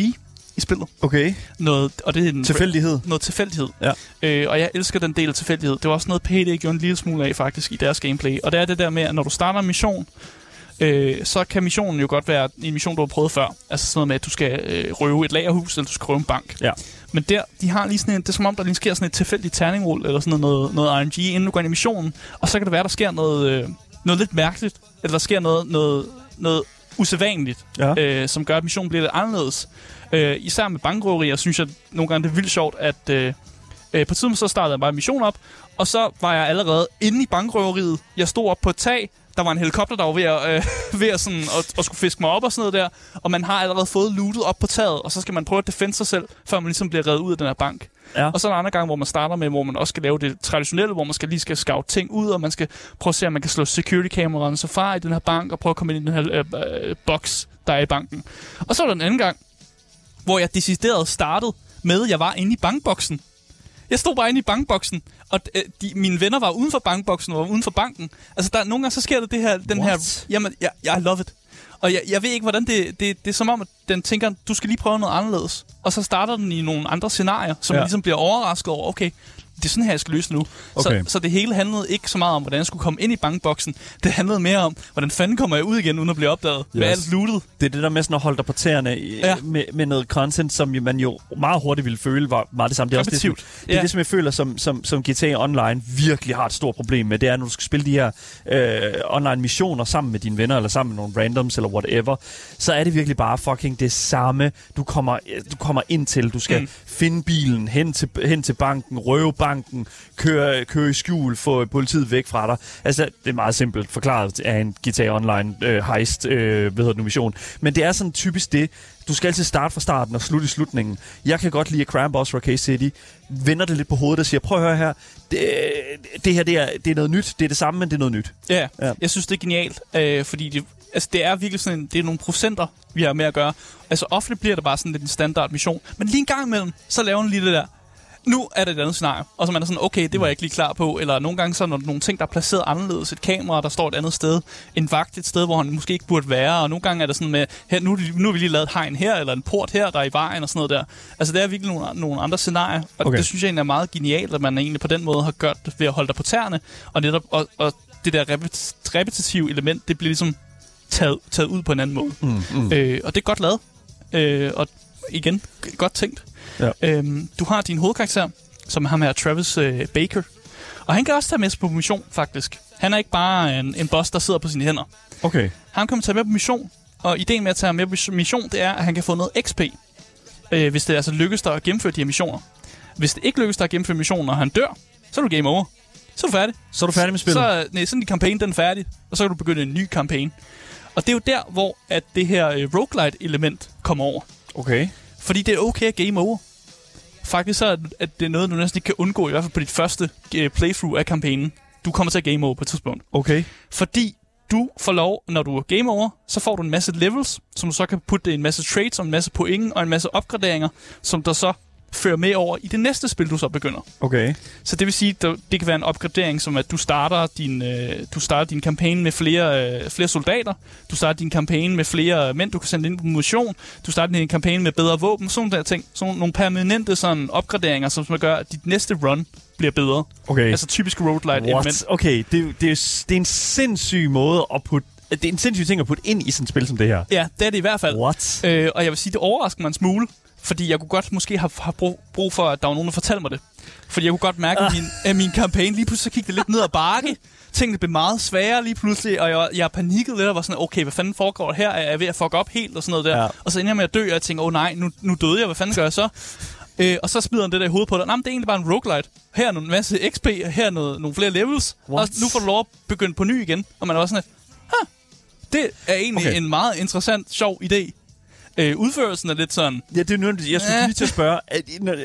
i spillet. Okay. Noget, og det er en, Tilfældighed. noget tilfældighed. Ja. Øh, og jeg elsker den del af tilfældighed. Det var også noget, Payday gjorde en lille smule af faktisk i deres gameplay. Og det er det der med, at når du starter en mission, øh, så kan missionen jo godt være en mission, du har prøvet før. Altså sådan noget med, at du skal øh, røve et lagerhus, eller du skal røve en bank. Ja. Men der, de har lige sådan en, det er som om, der lige sker sådan et tilfældigt terningrul, eller sådan noget, noget RNG, inden du går ind i missionen. Og så kan det være, der sker noget, øh, noget lidt mærkeligt, eller der sker noget, noget, noget usædvanligt, Ja. øh, som gør, at missionen bliver lidt anderledes. Øh, især med bankrøverier, synes jeg nogle gange, det er vildt sjovt, at øh, øh, på tidspunkt så startede jeg bare en mission op, og så var jeg allerede inde i bankrøveriet. Jeg stod op på et tag, der var en helikopter, der var ved at, øh, ved at, sådan, at, at skulle fiske mig op og sådan noget der, og man har allerede fået lootet op på taget, og så skal man prøve at defende sig selv, før man ligesom bliver reddet ud af den her bank. Ja. Og så er der andre gange, hvor man starter med, hvor man også skal lave det traditionelle, hvor man skal lige skal scout ting ud, og man skal prøve at se, om man kan slå security-kameraerne så fra i den her bank, og prøve at komme ind i den her øh, øh, boks, der er i banken. Og så er der en anden gang, hvor jeg decideret startede med, at jeg var inde i bankboksen. Jeg stod bare inde i bankboksen, og øh, de, mine venner var uden for bankboksen og var uden for banken. Altså, der, nogle gange så sker der det her, den What? her... Jamen, jeg, jeg love it. Og jeg, jeg ved ikke, hvordan det, det... Det er som om, at den tænker, du skal lige prøve noget anderledes. Og så starter den i nogle andre scenarier, som Ja. ligesom bliver overrasket over. Okay, det er sådan her, jeg skal løse det nu. Okay. Så, så det hele handlede ikke så meget om, hvordan jeg skulle komme ind i bankboksen. Det handlede mere om, hvordan fanden kommer jeg ud igen, uden at blive opdaget. Yes. Med Yes. alt lootet. Det er det der med sådan at holde dig på tæerne i- Ja. med, med noget content, som man jo meget hurtigt ville føle var meget det samme. Det er også det, som, det, er det, som jeg føler, som, som, som GTA Online virkelig har et stort problem med. Det er, når du skal spille de her øh, online missioner sammen med dine venner, eller sammen med nogle randoms, eller whatever, så er det virkelig bare fucking det samme, du kommer, du kommer ind til. Du skal. Mm. finde bilen, hen til, hen til banken, røve banken, køre, køre i skjul, få politiet væk fra dig. Altså, det er meget simpelt forklaret af en GTA Online øh, heist, øh, hvad hedder det mission. Men det er sådan typisk det, du skal altid starte fra starten og slutte i slutningen. Jeg kan godt lide, at Crime Boss fra K-City vender det lidt på hovedet og siger, prøv at høre her, det, det her det er, det er noget nyt, det er det samme, men det er noget nyt. Ja, Ja. jeg synes, det er genialt, øh, fordi det, altså, det er virkelig sådan det er nogle procenter, vi har med at gøre. Altså ofte bliver det bare sådan lidt en standard mission, men lige en gang imellem, så laver den lige det der. Nu er det et andet scenarie, og så man er sådan, okay, det var jeg ikke lige klar på. Eller nogle gange så er der nogle ting, der er placeret anderledes. Et kamera, der står et andet sted. En vagt et sted, hvor han måske ikke burde være. Og nogle gange er det sådan med, her, nu, nu har vi lige lavet et hegn her, eller en port her, der er i vejen og sådan noget der. Altså det er virkelig nogle, nogle andre scenarier. Og Okay. det synes jeg egentlig er meget genialt, at man egentlig på den måde har gjort det ved at holde dig på tæerne. Og netop, og, og det der repet- repetitive element, det bliver ligesom taget, taget ud på en anden måde. Mm, mm. Øh, og det er godt lavet. Øh, og igen, godt tænkt. Ja. Øhm, du har din hovedkarakter, som ham her, Travis øh, Baker. Og han kan også tage med på mission, faktisk. Han er ikke bare en, en boss, der sidder på sine hænder. Okay. Han kan tage med på mission, og ideen med at tage med på mission, det er, at han kan få noget XP, øh, hvis det altså lykkes dig at gennemføre de her missioner. Hvis det ikke lykkes dig at gennemføre missionen, og han dør, så er du game over. Så er du færdig. Så er du færdig med spillet? Så, nej, sådan en kampagne, den er færdig, og så kan du begynde en ny kampagne. Og det er jo der, hvor at det her øh, roguelite-element kommer over. Okay. Fordi det er okay at game over. Faktisk så er det- at det er noget, du næsten ikke kan undgå, i hvert fald på dit første øh, playthrough af kampagnen. Du kommer til at game over på et tidspunkt. Okay. Fordi du får lov, når du er game over, så får du en masse levels, som du så kan putte en masse traits og en masse point og en masse opgraderinger, som der så fører med over i det næste spil, du så begynder. Okay. Så det vil sige, at det kan være en opgradering, som at du starter din, øh, du starter din kampagne med flere, øh, flere soldater, du starter din kampagne med flere mænd, du kan sende ind på mission, du starter din kampagne med bedre våben, sådan der ting. Sådan nogle permanente sådan, opgraderinger, som som gør, at dit næste run bliver bedre. Okay. Altså typisk roguelite element. Okay, det, er det, er, det er en sindssyg måde at putte det er en sindssyg ting at putte ind i sådan et spil som det her. Ja, det er det i hvert fald. What? Øh, og jeg vil sige, det overrasker mig en smule, fordi jeg kunne godt måske have, have brug, brug for, at der var nogen, der fortalte mig det. Fordi jeg kunne godt mærke, at min, at min kampagne lige pludselig så gik det lidt ned ad bakke. Tingene blev meget sværere lige pludselig, og jeg, jeg panikkede lidt og var sådan, okay, hvad fanden foregår der her? Er jeg ved at fuck op helt og sådan noget der? Ja. Og så ender jeg med at dø, og jeg tænker, åh oh, nej, nu, nu døde jeg, hvad fanden gør jeg så? Øh, og så smider han det der i hovedet på dig. Nej, det er egentlig bare en roguelite. Her er en masse XP, og her er noget, nogle flere levels. What? Og nu får du lov at begynde på ny igen. Og man er også sådan huh, det er egentlig okay. en meget interessant, sjov idé. Øh, udførelsen er lidt sådan, Ja, det er nu, jeg skulle lige til at spørge, at,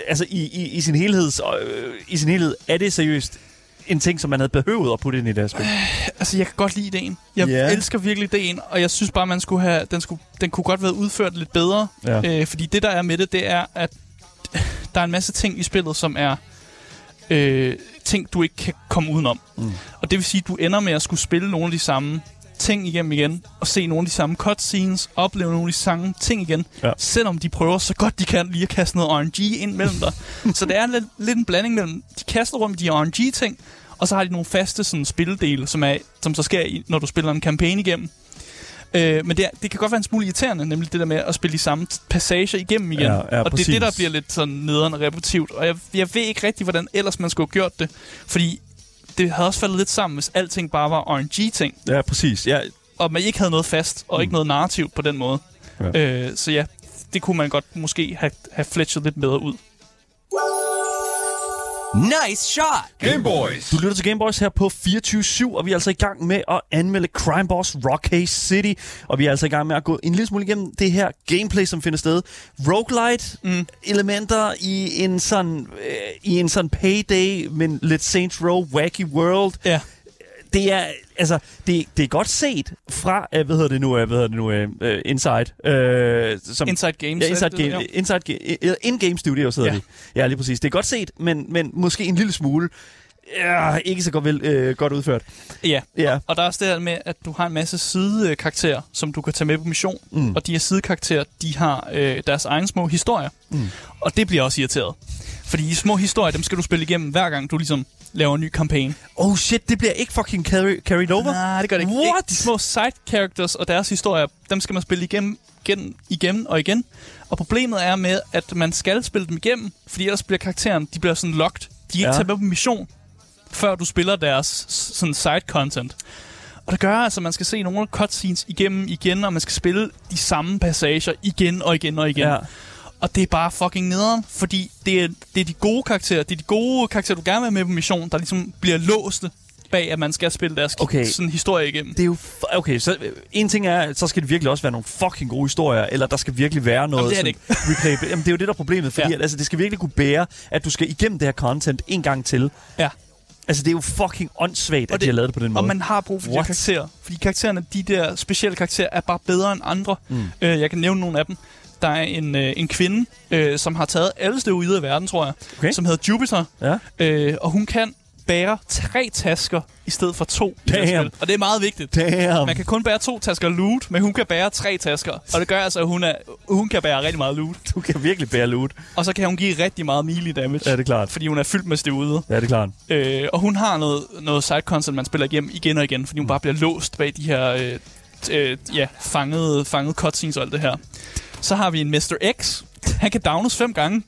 altså i, i, i, sin helhed, øh, i sin helhed, er det seriøst en ting, som man havde behøvet at putte ind i det her spil? altså jeg kan godt lide ideen. Jeg yeah. elsker virkelig ideen, og jeg synes bare, man skulle have, den, skulle, den kunne godt være udført lidt bedre. Ja. Øh, fordi det, der er med det, det er, at der er en masse ting i spillet, som er øh, ting, du ikke kan komme udenom. Mm. Og det vil sige, at du ender med at skulle spille nogle af de samme ting igennem igen, og se nogle af de samme cutscenes, opleve nogle af de samme ting igen, Ja. selvom de prøver så godt de kan lige at kaste noget RNG ind mellem dig. så det er lidt, lidt en blanding mellem, de kaster rundt med de RNG-ting, og så har de nogle faste sådan, spildele, som, er, som så sker, i, når du spiller en kampagne igennem. Øh, men det, er, det kan godt være en smule irriterende, nemlig det der med at spille de samme passager igennem igen. Ja, ja, og det er præcis. det, der bliver lidt sådan nederen og repetitivt. Og jeg, jeg ved ikke rigtig, hvordan ellers man skulle have gjort det. Fordi det havde også faldet lidt sammen, hvis alting bare var RNG-ting. Ja, præcis. Ja, Og man ikke havde noget fast, og ikke noget narrativ på den måde. Ja. Øh, så ja, det kunne man godt måske have, have fletchet lidt bedre ud. Nice shot! Game Boys. Du lytter til Gameboys her på 24-7, og vi er altså i gang med at anmelde Crime Boss Rockay City. Og vi er altså i gang med at gå en lille smule igennem det her gameplay, som finder sted. Roguelite mm. elementer i en sådan øh, i en sådan payday, men lidt Saints Row wacky world. Ja. Det er altså det, det er godt set fra øh, hvad hedder det nu, øh, hvad hedder det nu, øh, Inside, øh, som Inside Games. Ja, Inside, det det, game, jo? inside game, In-Game Studios hedder Ja. ja. de. Ja, lige præcis. Det er godt set, men, men måske en lille smule ja, ikke så godt, vel, øh, godt udført. Ja. Ja. Og der er også det her med, at du har en masse sidekarakterer, som du kan tage med på mission. Mm. Og de her sidekarakterer, de har øh, deres egne små historier. Mm. Og det bliver også irriteret. Fordi de små historier, dem skal du spille igennem, hver gang du ligesom laver en ny kampagne. Oh shit, det bliver ikke fucking carry, carried over? Nej, det gør det ikke. What? De små side characters og deres historier, dem skal man spille igennem, igen, igen og igen. Og problemet er med, at man skal spille dem igennem, fordi ellers bliver karakteren, de bliver sådan locked. De er ikke Ja. taget med på mission, før du spiller deres sådan side content. Og det gør altså, at man skal se nogle cutscenes igennem igen, og man skal spille de samme passager igen og igen og igen. Ja. Og det er bare fucking nederen, fordi det er, det er de gode karakterer, det er de gode karakterer, du gerne vil have med på mission, der ligesom bliver låste bag, at man skal spille deres Okay. sådan historie igennem. Det er jo... F- okay, så øh, en ting er, så skal det virkelig også være nogle fucking gode historier, eller der skal virkelig være noget... Jamen, det er det sådan replay. Jamen, det er jo det, der er problemet, fordi Ja. at, altså, det skal virkelig kunne bære, at du skal igennem det her content en gang til. Ja. Altså, det er jo fucking åndssvagt, Og at det- de har lavet det på den måde. Og man har brug for de her What? karakterer. Fordi karaktererne, de der specielle karakterer, er bare bedre end andre. Mm. Øh, jeg kan nævne nogle af dem. Der er en, øh, en kvinde, øh, som har taget alle steroider i verden, tror jeg. Okay. Som hedder Jupiter. Ja. Øh, og hun kan bære tre tasker i stedet for to. Damn. Og det er meget vigtigt. Damn. Man kan kun bære to tasker loot, men hun kan bære tre tasker. Og det gør altså, at hun, er, hun kan bære rigtig meget loot. Du kan virkelig bære loot. Og så kan hun give rigtig meget melee damage. Ja, det er klart. Fordi hun er fyldt med steroider. Ja, det er klart. Øh, og hun har noget, noget side content, man spiller igennem igen og igen, fordi hun bare bliver låst bag de her øh, øh, ja, fangede, fangede cutscenes og alt det her. Så har vi en Mr. X. Han kan downes fem gange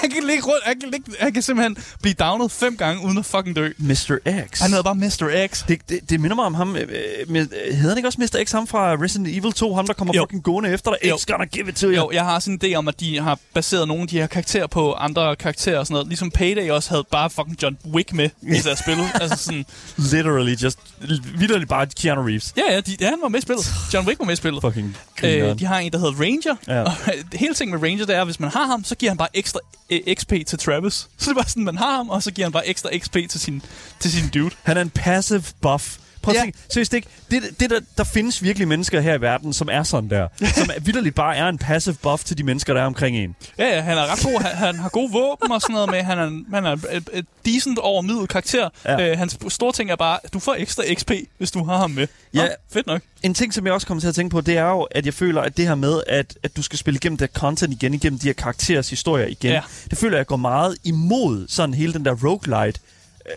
han, kan ligge rundt, han, kan ligge, han kan simpelthen blive downet fem gange uden at fucking dø. Mr. X. Han hedder bare Mr. X. Det, det, det minder mig om ham. Øh, med, øh, hedder han ikke også Mr. X, ham fra Resident Evil 2? Ham, der kommer Jo. fucking gående efter dig. Jo. X gonna give it to you. Jo, jeg har sådan en idé om, at de har baseret nogle af de her karakterer på andre karakterer og sådan noget. Ligesom Payday også havde bare fucking John Wick med i deres spil. altså sådan, Literally just... Vidderligt bare Keanu Reeves. ja, ja, de, ja, han var med i spillet. John Wick var med i spillet. Fucking Øh, de har en, der hedder Ranger. Ja. Og hele ting med Ranger, det er, at hvis man har ham, så giver han bare ekstra ekstra XP til Travis. Så det er bare sådan, man har ham, og så giver han bare ekstra XP til sin, til sin dude. Han er en passive buff. Prøv at Ja. tænke, ikke, det, det der, der findes virkelig mennesker her i verden, som er sådan der. som er, vidderligt bare er en passive buff til de mennesker, der er omkring en. Ja, ja, han er ret god. Han, han har gode våben og sådan noget med. Han er, han er et, et decent over middel karakter. Ja. Øh, hans store ting er bare, du får ekstra XP, hvis du har ham med. Ja. Nå, fedt nok. En ting, som jeg også kommer til at tænke på, det er jo, at jeg føler, at det her med, at, at du skal spille igennem det content igen, igennem de her karakterers historier igen, Ja. det føler jeg går meget imod sådan hele den der roguelite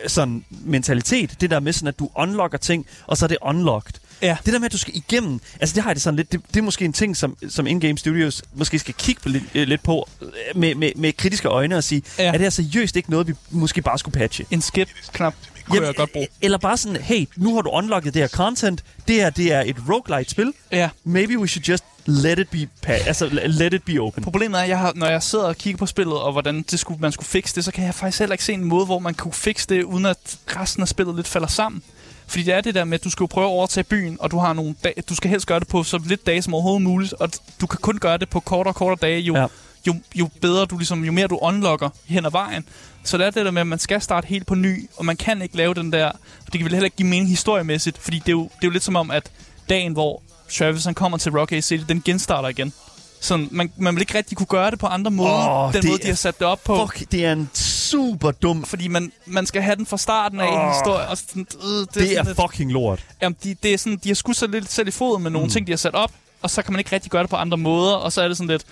sådan mentalitet. Det der med sådan, at du unlocker ting, og så er det unlocked. Ja. Det der med, at du skal igennem, altså det har jeg det sådan lidt, det, det er måske en ting, som, som In-Game Studios måske skal kigge på lidt, øh, lidt på øh, med, med, med kritiske øjne og sige, ja. er det her seriøst ikke noget, vi måske bare skulle patche? En skip-knap kunne jeg godt bruge. Eller bare sådan, hey, nu har du unlocket det her content, det her det er et roguelite-spil, Ja. maybe we should just let it be, pa- altså let it be open. Problemet er, jeg har, når jeg sidder og kigger på spillet, og hvordan det skulle, man skulle fikse det, så kan jeg faktisk heller ikke se en måde, hvor man kunne fikse det, uden at resten af spillet lidt falder sammen. Fordi det er det der med, at du skal jo prøve at overtage byen, og du har nogle dage, du skal helst gøre det på så lidt dage som overhovedet muligt, og du kan kun gøre det på kortere og kortere dage, jo, ja. Jo, jo bedre du ligesom, jo mere du unlocker hen ad vejen. Så det er det der med, at man skal starte helt på ny, og man kan ikke lave den der, det kan vel heller ikke give mening historiemæssigt, fordi det er jo, det er jo lidt som om, at dagen, hvor Travis han kommer til Rocky City, den genstarter igen. Sådan, man, man vil ikke rigtig kunne gøre det på andre måder, Åh, den måde, de er- har sat det op på. Fuck, det er en super dum... Fordi man, man skal have den fra starten af en Åh. historie. Og sådan, øh, det, Det sådan er lidt- fucking lort. Jamen, de, det er sådan, de har skudt sig lidt selv i foden med nogle mm. ting, de har sat op, og så kan man ikke rigtig gøre det på andre måder, og så er det sådan lidt,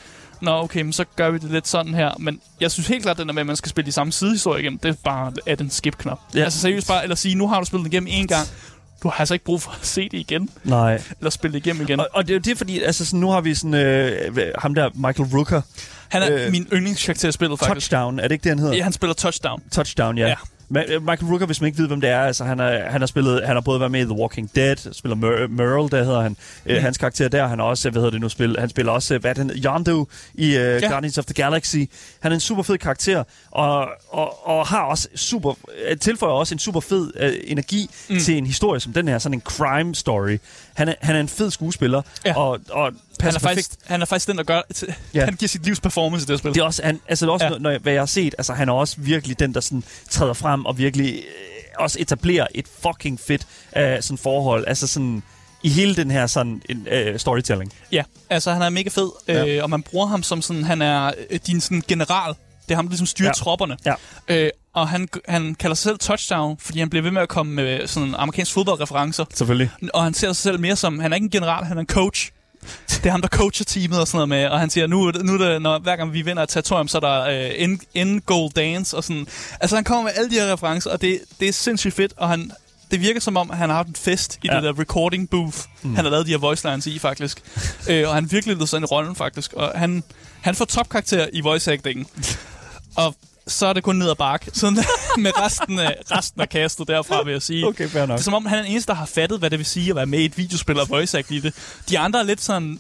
nå okay, men så gør vi det lidt sådan her. Men jeg synes helt klart, den der med, at man skal spille de samme sidehistorie igennem, det er bare at en skip-knap. Ja. Altså seriøst bare, eller sige, nu har du spillet den igennem en gang, du har altså ikke brug for at se det igen, Nej. eller spille det igennem igen. Og, og det er jo det, fordi altså, sådan, nu har vi sådan, øh, ham der, Michael Rooker, Han er øh, min yndlingskarakter i spillet, faktisk. Touchdown, er det ikke det, han hedder? Ja, han spiller touchdown. Touchdown, ja. Ja. Øh, Michael Rooker, hvis man ikke ved, hvem det er, altså han, er, han har spillet, han har både været med i The Walking Dead, spiller Mer- Merle, der hedder han, mm. øh, hans karakter der, han har også, hvad hedder det nu, spil, han spiller også, øh, hvad det, Yondu i øh, ja. Guardians of the Galaxy. Han er en super fed karakter, og, og, og har også super, øh, tilføjer også en super fed øh, energi mm. til en historie som den her, sådan en crime story. Han er, han er en fed skuespiller, Ja. og, og Han er, faktisk, han er faktisk den, der gør... Ja. Ja. Han giver sit livs performance i det spil. det er også, han, altså det er også Ja. ja. når, jeg, hvad jeg har set, altså han er også virkelig den, der sådan træder frem og virkelig øh, også etablerer et fucking fedt øh, sådan forhold, altså sådan i hele den her sådan en, øh, storytelling. Ja, altså han er mega fed, Ja. øh, og man bruger ham som sådan, han er øh, din sådan general. Det er ham, der ligesom styrer ja. Ja. tropperne. Ja. Øh, og han, han kalder sig selv touchdown, fordi han bliver ved med at komme med sådan amerikansk fodboldreferencer. Selvfølgelig. Og han ser sig selv mere som, han er ikke en general, han er en coach. Det er ham, der coacher teamet og sådan noget med, og han siger, nu, nu det, når, hver gang vi vinder et territorium, så er der øh, end, end goal dance og sådan. Altså han kommer med alle de her referencer, og det, det er sindssygt fedt, og han, det virker som om, han har haft en fest i ja. Det der recording booth, mm. han har lavet de her voice lines i, faktisk. øh, og han virkelig lød sådan i rollen, faktisk. Og han, han får topkarakter i voice acting. og så er det kun ned ad bakke. Sådan med resten af, resten af castet derfra, vil jeg sige. Okay, fair nok. Det er som om, han er den eneste, der har fattet, hvad det vil sige at være med i et videospil og voice act i det. De andre er lidt sådan...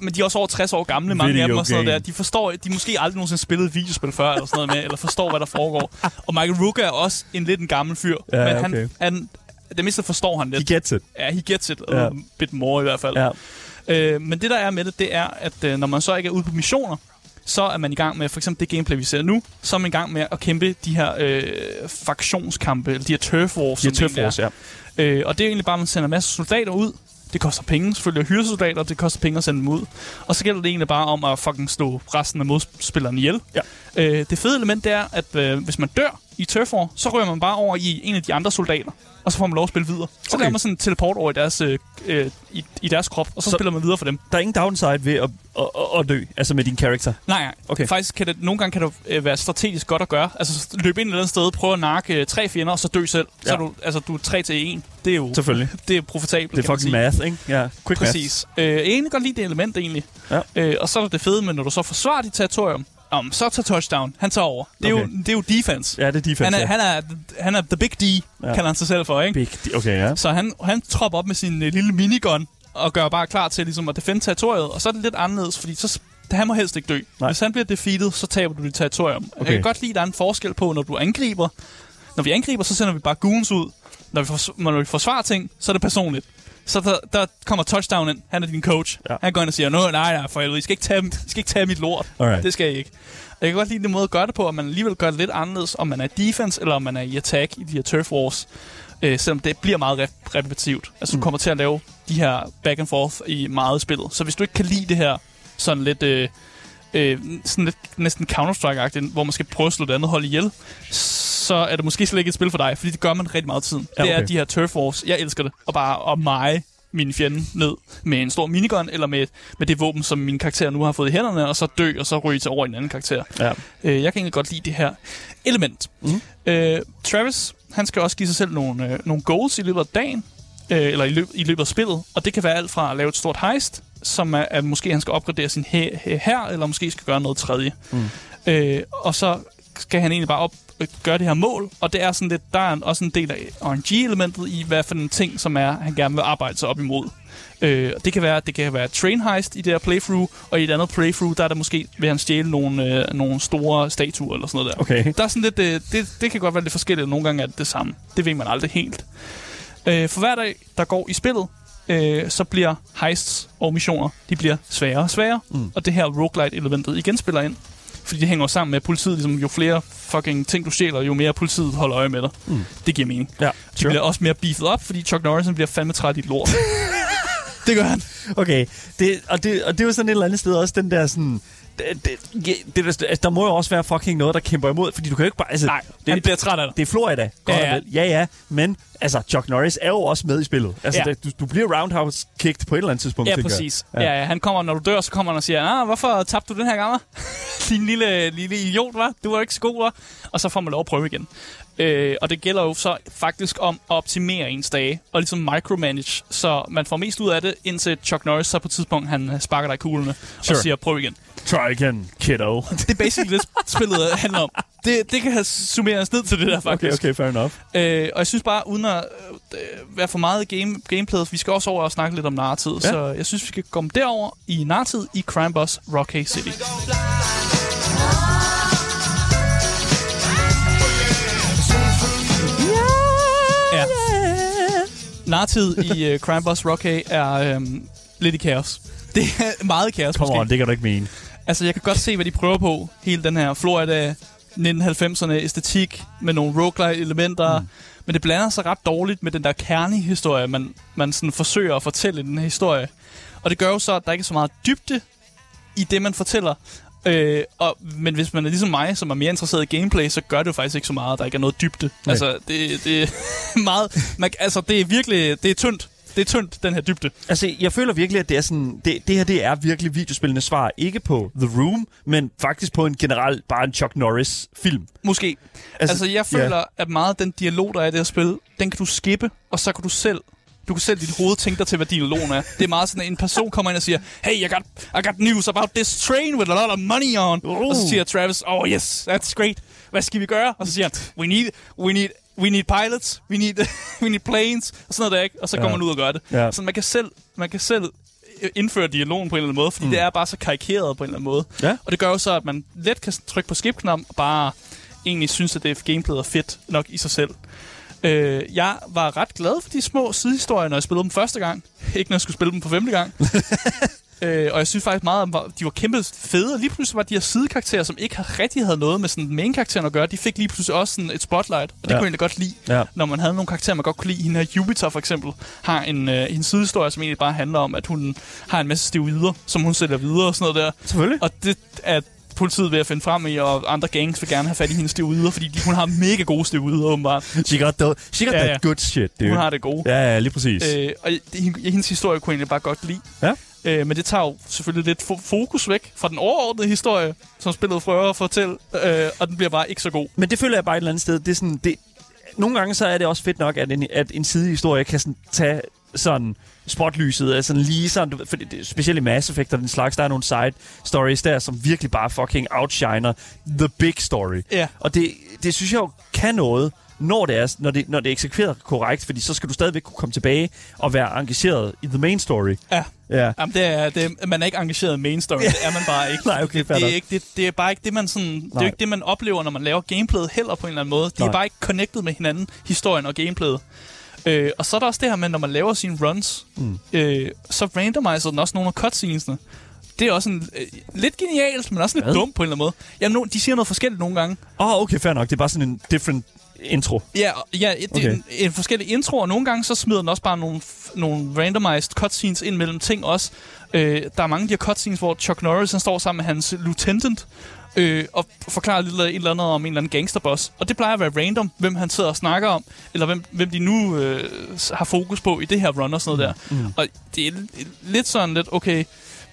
Men de er også over 60 år gamle, mange af dem Video og sådan noget der. De forstår, de måske aldrig nogensinde spillet et videospil før, eller sådan noget med, eller forstår, hvad der foregår. Og Michael Rooker er også en lidt en gammel fyr. Ja, men okay. han, han, det mindste forstår han He lidt. gets it. Ja, he gets it. Ja. Ja. Bit more i hvert fald. Ja. Øh, men det, der er med det, det er, at øh, når man så ikke er ude på missioner, så er man i gang med, for eksempel det gameplay, vi ser nu, så er man i gang med at kæmpe de her øh, fraktionskampe, eller de her turf wars, De er det turf wars, ja. Øh, og det er egentlig bare, at man sender en masse soldater ud. Det koster penge selvfølgelig at hyre soldater, det koster penge at sende dem ud. Og så gælder det egentlig bare om at fucking slå resten af modspillerne ihjel. Ja. Øh, det fede element det er, at øh, hvis man dør i Turf War, så rører man bare over i en af de andre soldater. Og så får man lov at spille videre. Så okay. Laver man sådan en teleport over i deres, øh, øh, i, i deres krop, og så, så Så- spiller man videre for dem. Der er ingen downside ved at, at, at, at dø, altså med din character. Nej, nej. Okay. Faktisk kan det, nogle gange kan det øh, være strategisk godt at gøre. Altså løbe ind et eller andet sted, prøve at nakke øh, tre fjender, og så dø selv. Så Ja. er du, altså, du er 3 til 1. Det er jo Selvfølgelig. det er profitabelt. Det er fucking math, ikke? Ja, quick math. Præcis. Øh, jeg kan godt lide det element, egentlig. Ja. Øh, og så er det fede, men når du så forsvarer dit territorium, om, så tager touchdown. Han tager over. Det er, Okay. jo, det er jo defense. Ja, det er defense. Han er, ja. han, er, han er the big D, ja. kalder han sig selv for, ikke? Big. Okay, ja. Så han, han tropper op med sin øh, lille minigun og gør bare klar til ligesom, at defende territoriet. Og så er det lidt anderledes, fordi så, han må helst ikke dø. Nej. Hvis han bliver defeated, så taber du dit territorium. Okay. Jeg kan godt lide, at der er en forskel på, når du angriber. Når vi angriber, så sender vi bare goons ud. Når vi, fors- når vi forsvarer ting, så er det personligt. Så der, der kommer touchdown ind. Han er din coach. Ja. Han går ind og siger, nej, nej, for helvede, I skal ikke tage, I skal ikke tage mit lort. Alright. Det skal I ikke. Jeg kan godt lide den måde at gøre det på, at man alligevel gør det lidt anderledes, om man er defense, eller om man er i attack i de her turf wars. Øh, selvom det bliver meget rep- repetitivt. Altså, du Mm. kommer til at lave de her back and forth i meget spillet. Så hvis du ikke kan lide det her sådan lidt... Øh, øh, sådan lidt næsten Counter-Strike-agtigt, hvor man skal prøve at slå det andet hold ihjel, så er det måske slet ikke et spil for dig, fordi det gør man rigtig meget tiden. Ja, Det er okay. de her turf wars. Jeg elsker det. Og bare at meje min fjende ned med en stor minigun, eller med, med det våben, som min karakter nu har fået i hænderne, og så dø, og så ryge til over i en anden karakter. Ja. Øh, jeg kan egentlig godt lide det her element. Mhm. Øh, Travis, han skal også give sig selv nogle, øh, nogle goals i løbet af dagen. øh, eller i, løb, i løbet af spillet. Og det kan være alt fra at lave et stort heist, som er, at måske han skal opgradere sin her, eller måske skal gøre noget tredje. Mm. Øh, og så skal han egentlig bare op, øh, gøre det her mål, og det er sådan lidt, der er også en del af RNG-elementet i, hvad for en ting, som er, han gerne vil arbejde sig op imod. Øh, det kan være, det kan være train heist i det her playthrough, og i et andet playthrough, der er der måske, vil han stjæle nogle, øh, nogle store statuer eller sådan noget der. Okay. Der er sådan lidt, øh, det, det kan godt være lidt forskelligt, nogle gange er det det samme. Det ved man aldrig helt. Øh, for hver dag, der går i spillet, øh, så bliver heists og missioner, de bliver sværere og sværere, mm. og det her roguelite-elementet igen spiller ind. Fordi det hænger sammen med politiet. Ligesom, jo flere fucking ting, du stjæler, jo mere politiet holder øje med dig. Mm. Det giver mening. Ja, De sure. bliver også mere beefet op, fordi Chuck Norris bliver fandme træt i et lort. det gør han. Okay, det, og, det, og det er jo sådan et eller andet sted også den der sådan... Det, det, det, altså, der må jo også være fucking noget, der kæmper imod, fordi du kan jo ikke bare... Altså, Nej, det, han bliver træt af dig. Det er Florida, godt Ja, ja, ja. ja. ja, men altså, Chuck Norris er jo også med i spillet. Altså, Ja. det, du, du bliver roundhouse kicked på et eller andet tidspunkt, Ja, tænker jeg. præcis. Ja. ja, han kommer, når du dør, så kommer han og siger, ah, hvorfor tabte du den her gang, hva'? Din lille, lille idiot, var. Du var ikke så god, var. Og så får man lov at prøve igen. Øh, og det gælder jo så faktisk om at optimere ens dage, og ligesom micromanage, så man får mest ud af det, indtil Chuck Norris så på et tidspunkt, han sparker dig i kuglerne Sure. og siger, prøv igen. Try again, kiddo. Det er basically det, spillet handler om. Det, det kan summeres ned til det der, Okay, faktisk. okay, fair enough. Øh, og jeg synes bare, uden at øh, være for meget i game, gameplayet, vi skal også over og snakke lidt om narratid, ja. Så jeg synes, vi skal komme derover i narratid i Crime Boss Rocky City. Narratid i uh, Crime Boss Rocky er um, lidt i kaos. Det er meget kaos, Come måske. on, det kan du ikke mene. Altså, jeg kan godt se, hvad de prøver på. Hele den her Florida 1990'erne æstetik med nogle roguelite-elementer. Mm. Men det blander sig ret dårligt med den der kernehistorie, man, man sådan forsøger at fortælle i den her historie. Og det gør jo så, at der ikke er så meget dybde i det, man fortæller. Øh, og, men hvis man er ligesom mig, som er mere interesseret i gameplay, så gør det jo faktisk ikke så meget, der ikke er noget dybde. Nej. Altså, det, det er meget... Man, altså, det er virkelig... Det er tyndt. Det er tyndt, den her dybde. Altså, jeg føler virkelig, at det er sådan... Det, det her, det er virkelig videospillende svar. Ikke på The Room, men faktisk på en generelt bare en Chuck Norris-film. Måske. Altså, altså jeg føler, yeah. at meget af den dialog, der er i det her spil, den kan du skippe, og så kan du selv du kan selv dit hoved tænke dig til, hvad dialogen er. Det er meget sådan, at en person kommer ind og siger, Hey, I got, I got news about this train with a lot of money on. Uh. Og så siger Travis, Oh yes, that's great. Hvad skal vi gøre? Og så siger han, We need, we need, we need pilots, we need, we need planes, og sådan noget der, ikke? Og så går Ja. man ud og gør det. Ja. Så man kan selv, man kan selv indføre dialogen på en eller anden måde, fordi mm. det er bare så karikeret på en eller anden måde. Ja. Og det gør jo så, at man let kan trykke på skip-knap og bare egentlig synes, at det er gameplayet er fedt nok i sig selv. Øh, jeg var ret glad for de små sidehistorier, når jeg spillede dem første gang. Ikke når jeg skulle spille dem på femte gang. øh, og jeg synes faktisk meget, at de var kæmpe fede. Lige pludselig var de her sidekarakterer, som ikke har rigtig havde noget med sådan main-karakteren at gøre, de fik lige pludselig også sådan et spotlight. Og det Ja. kunne jeg egentlig godt lide. Ja. Når man havde nogle karakterer, man godt kunne lide. Hende her Jupiter for eksempel har en, øh, en sidehistorie, som egentlig bare handler om, at hun har en masse steroider, som hun sælger videre og sådan noget der. Selvfølgelig. Og det er politiet ved at finde frem i, og andre gangs vil gerne have fat i hendes steroider, fordi de, hun har mega gode steroider, åbenbart. She got, the, she got Ja, ja, that good shit, dude. Hun har det gode. Ja, ja, lige præcis. Øh, og det, hendes historie kunne jeg egentlig bare godt lide. Ja. Øh, men det tager jo selvfølgelig lidt fo- fokus væk fra den overordnede historie, som spillet prøver at fortælle, øh, og den bliver bare ikke så god. Men det føler jeg bare et eller andet sted. Det er sådan, det, nogle gange så er det også fedt nok, at en, at en sidehistorie kan sådan tage sådan spotlyset, altså sådan lige sådan, du ved, fordi det, specielt i Mass Effect og den slags, der er nogle side stories der, som virkelig bare fucking outshiner the big story. Ja. Og det, det synes jeg jo kan noget, når det, er, når, det, når det er eksekveret korrekt, fordi så skal du stadigvæk kunne komme tilbage og være engageret i the main story. Ja. Ja. Jamen, det er, det er, man er ikke engageret i main story. Det er man bare ikke. Nej, okay, fair det, er ikke, det, det er bare ikke det, man sådan, det er Nej. ikke det, man oplever, når man laver gameplayet heller på en eller anden måde. De Nej. er bare ikke connected med hinanden, historien og gameplayet. Øh, og så er der også det her med, når man laver sine runs, mm. øh, så randomiser den også nogle af cutscenesene. Det er også en, øh, lidt genialt, men også lidt Hvad? dumt på en eller anden måde. Jamen, no, de siger noget forskelligt nogle gange. Åh, oh, okay, fair nok. Det er bare sådan en different intro. Ja, ja det okay. Er en, en forskellig intro, og nogle gange så smider den også bare nogle, nogle randomized cutscenes ind mellem ting også. Øh, der er mange af de her cutscenes, hvor Chuck Norris han står sammen med hans lieutenant, øh, og forklarer lidt et eller andet om en eller anden gangsterboss. Og det plejer at være random, hvem han sidder og snakker om, eller hvem, hvem de nu øh, har fokus på i det her run og sådan noget der. Mm. Og det er lidt sådan lidt, okay,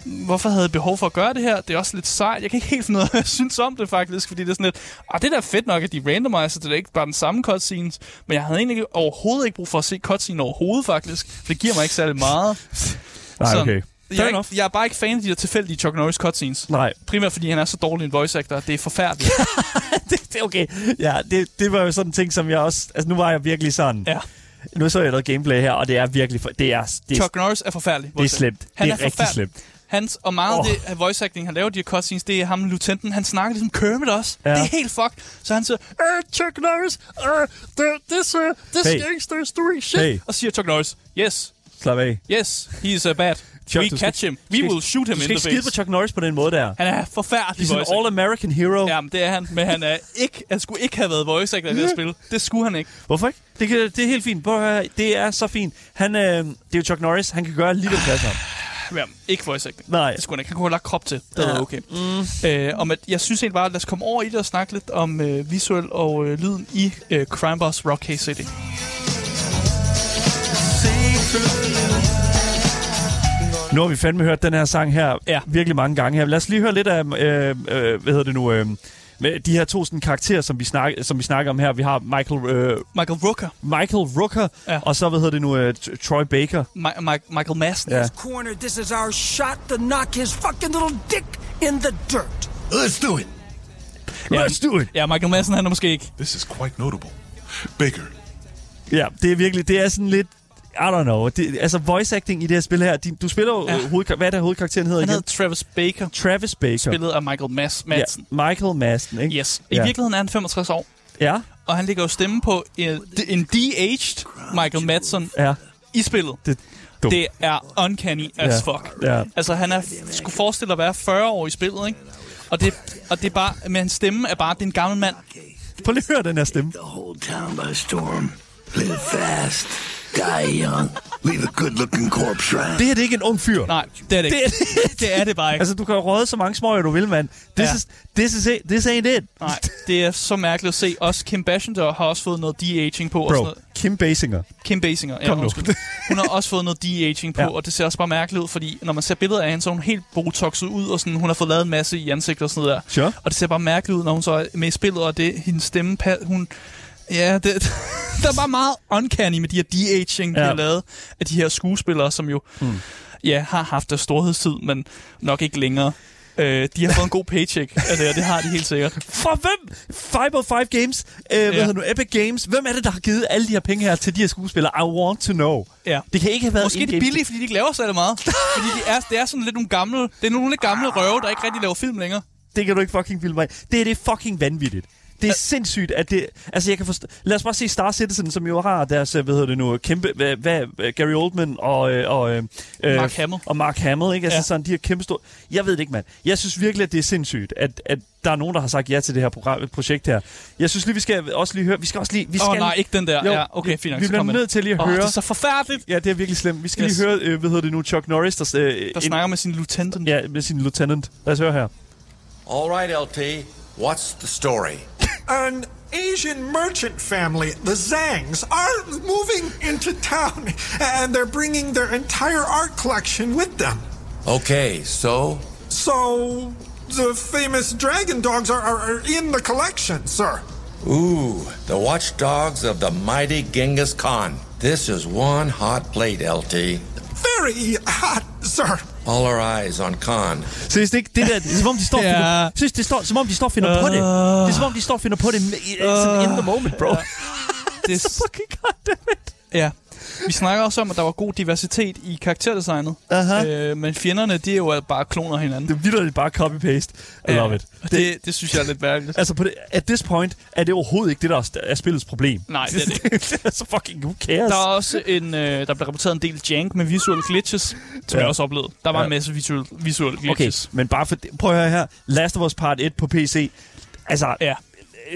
hvorfor havde jeg behov for at gøre det her? Det er også lidt sejt. Jeg kan ikke helt finde ud af, hvad jeg synes om det faktisk, fordi det er sådan lidt, ah, det er da fedt nok, at de randomiser, det er ikke bare den samme cutscenes, men jeg havde egentlig overhovedet ikke brug for at se cutscene overhovedet faktisk, for det giver mig ikke særlig meget. Nej, Så- okay. Jeg er, ikke, jeg er bare ikke fan af de der tilfældige Chuck Norris cutscenes. Nej, Primært fordi han er så dårlig en voice actor. Det er forfærdeligt. det, det, okay. Ja, det, det var jo sådan en ting, som jeg også... Altså, nu var jeg virkelig sådan... ja. Nu så jeg noget gameplay her, og det er virkelig... For, det er, det, Chuck Norris er forfærdig. det er slemt. Han det er er, rigtig forfærdelig. slemt. Hans, og meget oh. af det voice acting, han laver, de her cutscenes, det er ham, lieutenanten. Han snakker ligesom Kermit også. Ja. Det er helt fuck. Så han siger, uh, Chuck Norris, the, this, uh, this Hey. gangster doing shit. Hey. Og siger Chuck Norris, yes, Slap af. yes, he is uh, bad. Chuck, We du skal- catch him. du We skal- will shoot him Du in skal the ikke skide på face. Chuck Norris på den måde der. Han er forfærdelig He's an voice actor. all-American hero. Jamen, det er han, men han, er ikke, han skulle ikke have været voice actor i det her spil. Det skulle han ikke. Hvorfor ikke? Det, kan, det er helt fint. Det er så fint. Han, øh, det er jo Chuck Norris. Han kan gøre lige det passer. ham. Jamen, ikke voice acting. Nej. Det skulle han ikke. Han kunne have lagt krop til. Det Ja. er okay. Mm. Øh, om at, jeg synes egentlig bare, lad os komme over i det og snakke lidt om øh, visuel og øh, lyden i øh, Crime Boss Rock City. Nu har vi fandme hørt den her sang her Ja. virkelig mange gange her. Lad os lige høre lidt af, øh, øh, hvad hedder det nu, øh, med de her to sådan, karakterer, som vi, snak, som vi snakker om her. Vi har Michael, øh, Michael Rooker. Michael Rooker, Ja. og så, hvad hedder det nu, øh, Troy Baker. Mi- Mi- Michael Madsen. Ja. corner. This is our shot to knock his fucking little dick in the dirt. Let's do it. Let's do it! Ja, Michael Madsen, han er måske ikke. This is quite notable. Baker, Ja, det er virkelig, det er sådan lidt, I don't know. Det, altså, voice acting i det her spil her, de, du spiller jo, Ja. ja. hovedkar- hvad er det, hovedkarakteren hedder Han igen? hedder Travis Baker, Travis Baker. spillet af Michael Mas- Madsen. Ja, Michael Madsen, ikke? Yes. I Ja. virkeligheden er han 65 år, Ja, og han ligger jo stemme på en, en de-aged Michael Madsen ja. i spillet. Det, dumt. Det er uncanny as Ja. fuck. Ja. Altså, han er, skulle forestille at være 40 år i spillet, ikke? Og det, og det er bare, men hans stemme er bare, det er en gammel mand. Prøv lige at høre den her stemme. The whole town by storm. Live fast. Die young. Leave a good looking corpse right. Det her det er ikke en ung fyr. Nej, det er det ikke. Det Det er det bare ikke. Altså, du kan råde så mange smøger, du vil, mand. This, Ja. is, this, is it. this ain't it. Nej, det er så mærkeligt at se. Også Kim Basinger har også fået noget de-aging på. Og sådan Bro, noget. Kim Basinger. Kim Basinger, ja, Kom nu. Hun har også fået noget de-aging på, Ja. og det ser også bare mærkeligt ud, fordi når man ser billeder af hende, så er hun helt botoxet ud, og sådan, hun har fået lavet en masse i ansigtet og sådan noget der. Sure. Og det ser bare mærkeligt ud, når hun så er med i spillet, og det, hendes stemme, hun... Ja, det, der er bare meget uncanny med de her de-aging, ja. de har lavet af de her skuespillere, som jo mm. ja, har haft deres storhedstid, men nok ikke længere. Øh, de har fået en god paycheck af det, og det har de helt sikkert. For hvem? 505 Games, øh, hvad Ja. hedder nu, Epic Games. Hvem er det, der har givet alle de her penge her til de her skuespillere? I want to know. Ja. Det kan ikke have været Måske er det in-game- billigt, fordi de ikke laver særlig meget. fordi de er, det er sådan lidt nogle gamle, det er nogle lidt gamle røve, der ikke rigtig laver film længere. Det kan du ikke fucking filme mig. Det er det fucking vanvittigt. Det er sindssygt, at det... Altså, jeg kan forstå... Lad os bare se Star Citizen, som jo har deres, øh, hvad hedder det nu, kæmpe... Hvad, hvad, Gary Oldman og... øh, og øh, Mark Hamill. Og Mark Hamill, ikke? Altså, Ja. sådan, de her kæmpe store... Jeg ved det ikke, mand. Jeg synes virkelig, at det er sindssygt, at, at der er nogen, der har sagt ja til det her program, projekt her. Jeg synes lige, vi skal også lige høre... Vi skal også lige... Vi Åh skal, oh, nej, ikke den der. Jo, ja, okay, fint nok. Vi bliver nødt til lige at Åh, høre... det er så forfærdeligt. Ja, det er virkelig slemt. Vi skal Yes. lige høre, øh, hvad hedder det nu, Chuck Norris, der, øh, Der en- snakker med sin lieutenant. Ja, med sin lieutenant. Lad os høre her. All right, LT. What's the story? An Asian merchant family, the Zangs, are moving into town and they're bringing their entire art collection with them. Okay, so So, the famous dragon dogs are, are, are in the collection, sir. Ooh, the watchdogs of the mighty Genghis Khan. This is one hot plate, LT. Very hot, sir. All our eyes on Khan. Seriøst ikke? Det der, det er som om de står og Ja. finder, synes, det står, som om de står og finder på det. Det er som om de står og finder på det i- sådan in the moment, bro. Det er, Fucking goddammit. ja. Vi snakker også om, at der var god diversitet i karakterdesignet. Aha. Øh, men fjenderne, de er jo bare kloner hinanden. Det er vildt bare copy-paste. I love it. Det, det, det synes jeg er lidt mærkeligt. Altså, på det, at this point er det overhovedet ikke det, der er, er spillets problem. Nej, det er det ikke. det er så fucking who cares? Der er også en, øh, der blev rapporteret en del jank med visuelle glitches, som Ja. jeg også oplevede. Der var Ja. en masse visuelle, visuelle Okay, glitches. men bare for... Prøv at høre her. Last of Us Part 1 på PC. Altså, Ja.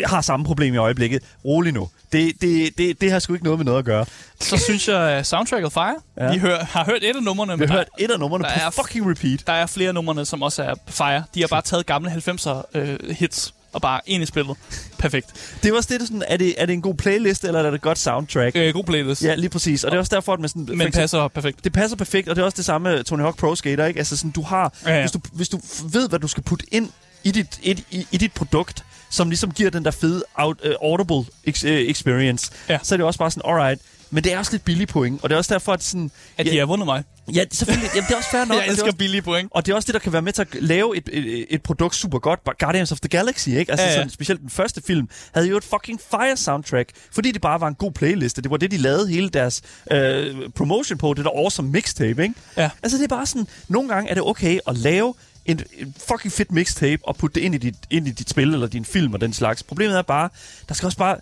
har samme problem i øjeblikket. Rolig nu. Det, det, det, det har sgu ikke noget med noget at gøre. Så synes jeg, at soundtracket Fire. Ja. Vi hør, har hørt et af numrene, Vi har hørt et af numrene der på er- fucking repeat. der er flere af numrene, som også er Fire. De har bare taget gamle 90'er øh, hits og bare ind i spillet. Perfekt. Det er også det, der sådan, er det, er det en god playlist, eller er det et godt soundtrack? Øh, god playlist. Ja, lige præcis. Og det er også derfor, at man sådan... men eksempel- passer perfekt. det passer perfekt, og det er også det samme med Tony Hawk Pro Skater, ikke? Altså sådan, du har... Ja, ja. Hvis, du, hvis du ved, hvad du skal putte ind i dit, i, i, i dit produkt, som ligesom giver den der fede out, uh, audible ex, uh, experience, Ja. så er det også bare sådan, alright. Men det er også lidt billig point, og det er også derfor, at sådan... At de har vundet mig. ja, selvfølgelig. Jamen, det er også fair nok. Jeg er elsker også, billige point. og det er også det, der kan være med til at lave et, et, et produkt super godt. Guardians of the Galaxy, ikke? Altså Ja, ja. Sådan, specielt den første film, havde jo et fucking fire soundtrack, fordi det bare var en god playliste. Det var det, de lavede hele deres øh, promotion på, det der awesome mixtape, ikke? Ja. Altså det er bare sådan, nogle gange er det okay at lave en, en fucking fedt mixtape og putte det ind i, dit, ind i dit spil eller din film og den slags. Problemet er bare, der skal også bare,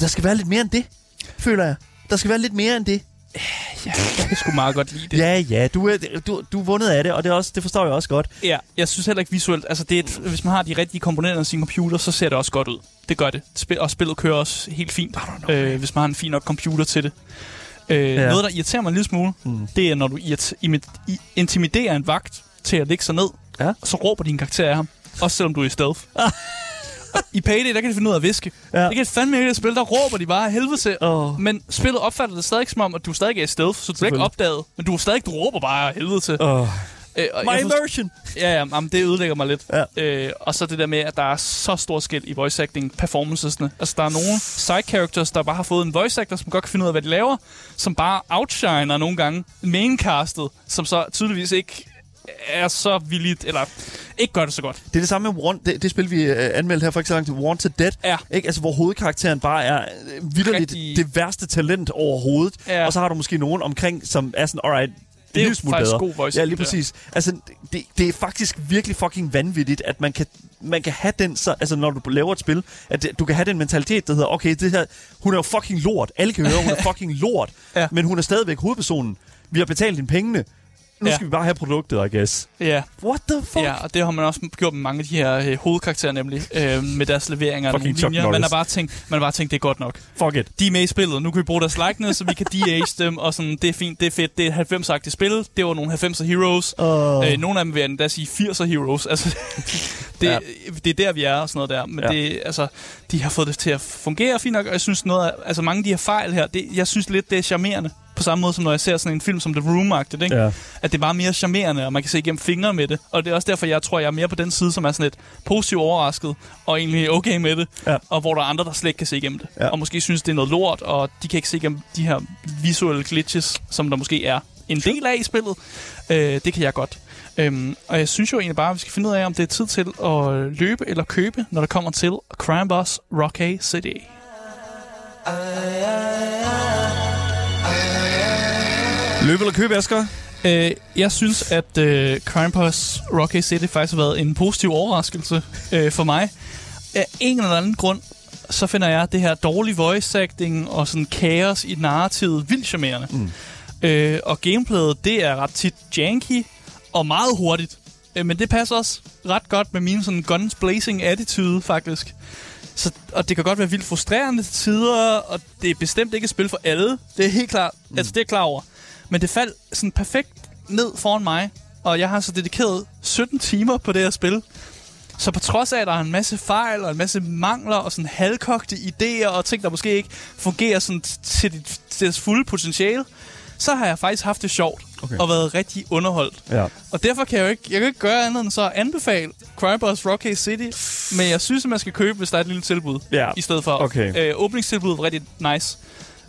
der skal være lidt mere end det, føler jeg. Der skal være lidt mere end det. Jeg kan sgu meget godt lide det. Ja, ja, du er, du, du er vundet af det, og det, er også, det forstår jeg også godt. Ja, jeg synes heller ikke visuelt. Altså, det er et, hvis man har de rigtige komponenter i sin computer, så ser det også godt ud. Det gør det. Spil, og spillet kører også helt fint, øh, hvis man har en fin nok computer til det. Øh, Ja. ja. Noget, der irriterer mig en lille smule, mm. det er, når du irrit- intimiderer en vagt til at lægge sig ned, Ja. og så råber din karakter af ham. Også selvom du er i stealth. I Payday, der kan de finde ud af at viske. Ja. Det kan fandme ikke det spil, der råber de bare helvede til. Åh. Men spillet opfatter det stadig som om, at du stadig er i stealth, så du er ikke opdaget. Men du er stadig, du råber bare helvede til. Oh. Øh, My jeg immersion! Ja, ja, jamen, det ødelægger mig lidt. Ja. Øh, og så det der med, at der er så stor skæld i voice acting performancesne. Altså, der er nogle side characters, der bare har fået en voice actor, som godt kan finde ud af, hvad de laver, som bare outshiner nogle gange maincastet, som så tydeligvis ikke er så villigt, eller ikke gør det så godt. Det er det samme med Want, det, det spil, vi øh, anmeldte her for ikke så lang tid, Wanted Dead. Ja. Ikke? Altså, hvor hovedkarakteren bare er øh, vidderligt Rigtig- det værste talent overhovedet. Ja. Og så har du måske nogen omkring, som er sådan, alright, Det er faktisk bedre. god voice Ja, lige præcis. Altså, det, det er faktisk virkelig fucking vanvittigt, at man kan, man kan have den, så, altså når du laver et spil, at det, du kan have den mentalitet, der hedder, okay, det her, hun er jo fucking lort. Alle kan høre, hun er fucking lort. Ja. Men hun er stadigvæk hovedpersonen. Vi har betalt dine pengene. Nu Ja. skal vi bare have produktet, I guess. Ja, What the fuck? ja, og det har man også gjort med mange af de her øh, hovedkarakterer nemlig, øh, med deres leveringer Chuck linjer. Man Norris. har bare tænkt, man har bare tænkt, det er godt nok. Fuck it. de er med i spillet. Nu kan vi bruge deres likeness, så vi kan de-age dem, og sådan, det er fint, det er fedt, det er 90-agtigt spil. Det var nogle 90'er heroes. Åh. Øh, nogle af dem vil jeg endda sige 80'er heroes. Altså, det, Ja. det er der, vi er og sådan noget der. Men ja. det, altså, de har fået det til at fungere fint nok, og jeg synes noget af, altså mange af de her fejl her, det, jeg synes lidt, det er charmerende. På samme måde som når jeg ser sådan en film som The Room-agtigt, ikke? Ja. At det er bare mere charmerende, og man kan se igennem fingre med det. Og det er også derfor, jeg tror, jeg er mere på den side, som er sådan lidt positivt overrasket, og egentlig okay med det. Ja. Og hvor der er andre, der slet ikke kan se igennem det. Ja. Og måske synes, det er noget lort, og de kan ikke se igennem de her visuelle glitches, som der måske er en del af i spillet. Øh, det kan jeg godt. Øhm, og jeg synes jo egentlig bare, at vi skal finde ud af, om det er tid til at løbe eller købe, når det kommer til Crime Boss Rocky City. Løb eller køb, Asger? Øh, jeg synes, at øh, Crime Boss Rocky City faktisk har været en positiv overraskelse øh, for mig. Af en eller anden grund, så finder jeg det her dårlige voice acting og sådan kaos i narrativet vildt charmerende. Mm. Øh, og gameplayet, det er ret tit janky og meget hurtigt. Øh, men det passer også ret godt med min sådan guns blazing attitude, faktisk. Så, og det kan godt være vildt frustrerende til tider, og det er bestemt ikke et spil for alle. Det er helt klart. Mm. Altså, det er klar over. Men det faldt sådan perfekt ned foran mig, og jeg har så dedikeret 17 timer på det her spil. Så på trods af, at der er en masse fejl og en masse mangler og sådan halvkogte idéer og ting, der måske ikke fungerer sådan til, dit, til deres fulde potentiale, så har jeg faktisk haft det sjovt Okay. og været rigtig underholdt. Ja. Og derfor kan jeg jo ikke, jeg kan ikke gøre andet end så at anbefale Crime Boss Rocky City, men jeg synes, at man skal købe, hvis der er et lille tilbud, Ja, i stedet for. okay. Øh, åbningstilbuddet var rigtig nice.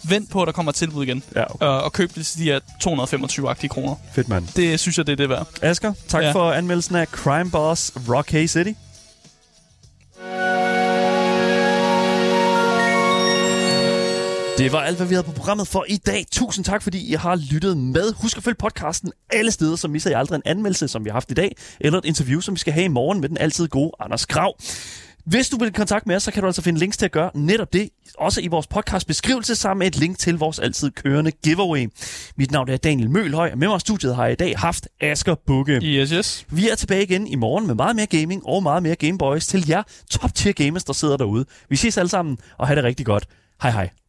Vent på, at der kommer et tilbud igen. Ja, okay. og, og køb det til de her 225-agtige kroner. Fedt, mand. Det synes jeg, det er det værd. Asger, tak ja. For anmeldelsen af Crime Boss Rocky City. Det var alt, hvad vi havde på programmet for i dag. Tusind tak, fordi I har lyttet med. Husk at følge podcasten alle steder, så misser I aldrig en anmeldelse, som vi har haft i dag, eller et interview, som vi skal have i morgen med den altid gode Anders Grav. Hvis du vil i kontakt med os, så kan du altså finde links til at gøre netop det, også i vores podcast beskrivelse, sammen med et link til vores altid kørende giveaway. Mit navn er Daniel Mølhøj, og med mig i studiet har jeg i dag haft Asger Bukke. Yes, yes. Vi er tilbage igen i morgen med meget mere gaming og meget mere Gameboys til jer top tier gamers, der sidder derude. Vi ses alle sammen, og have det rigtig godt. Hej hej.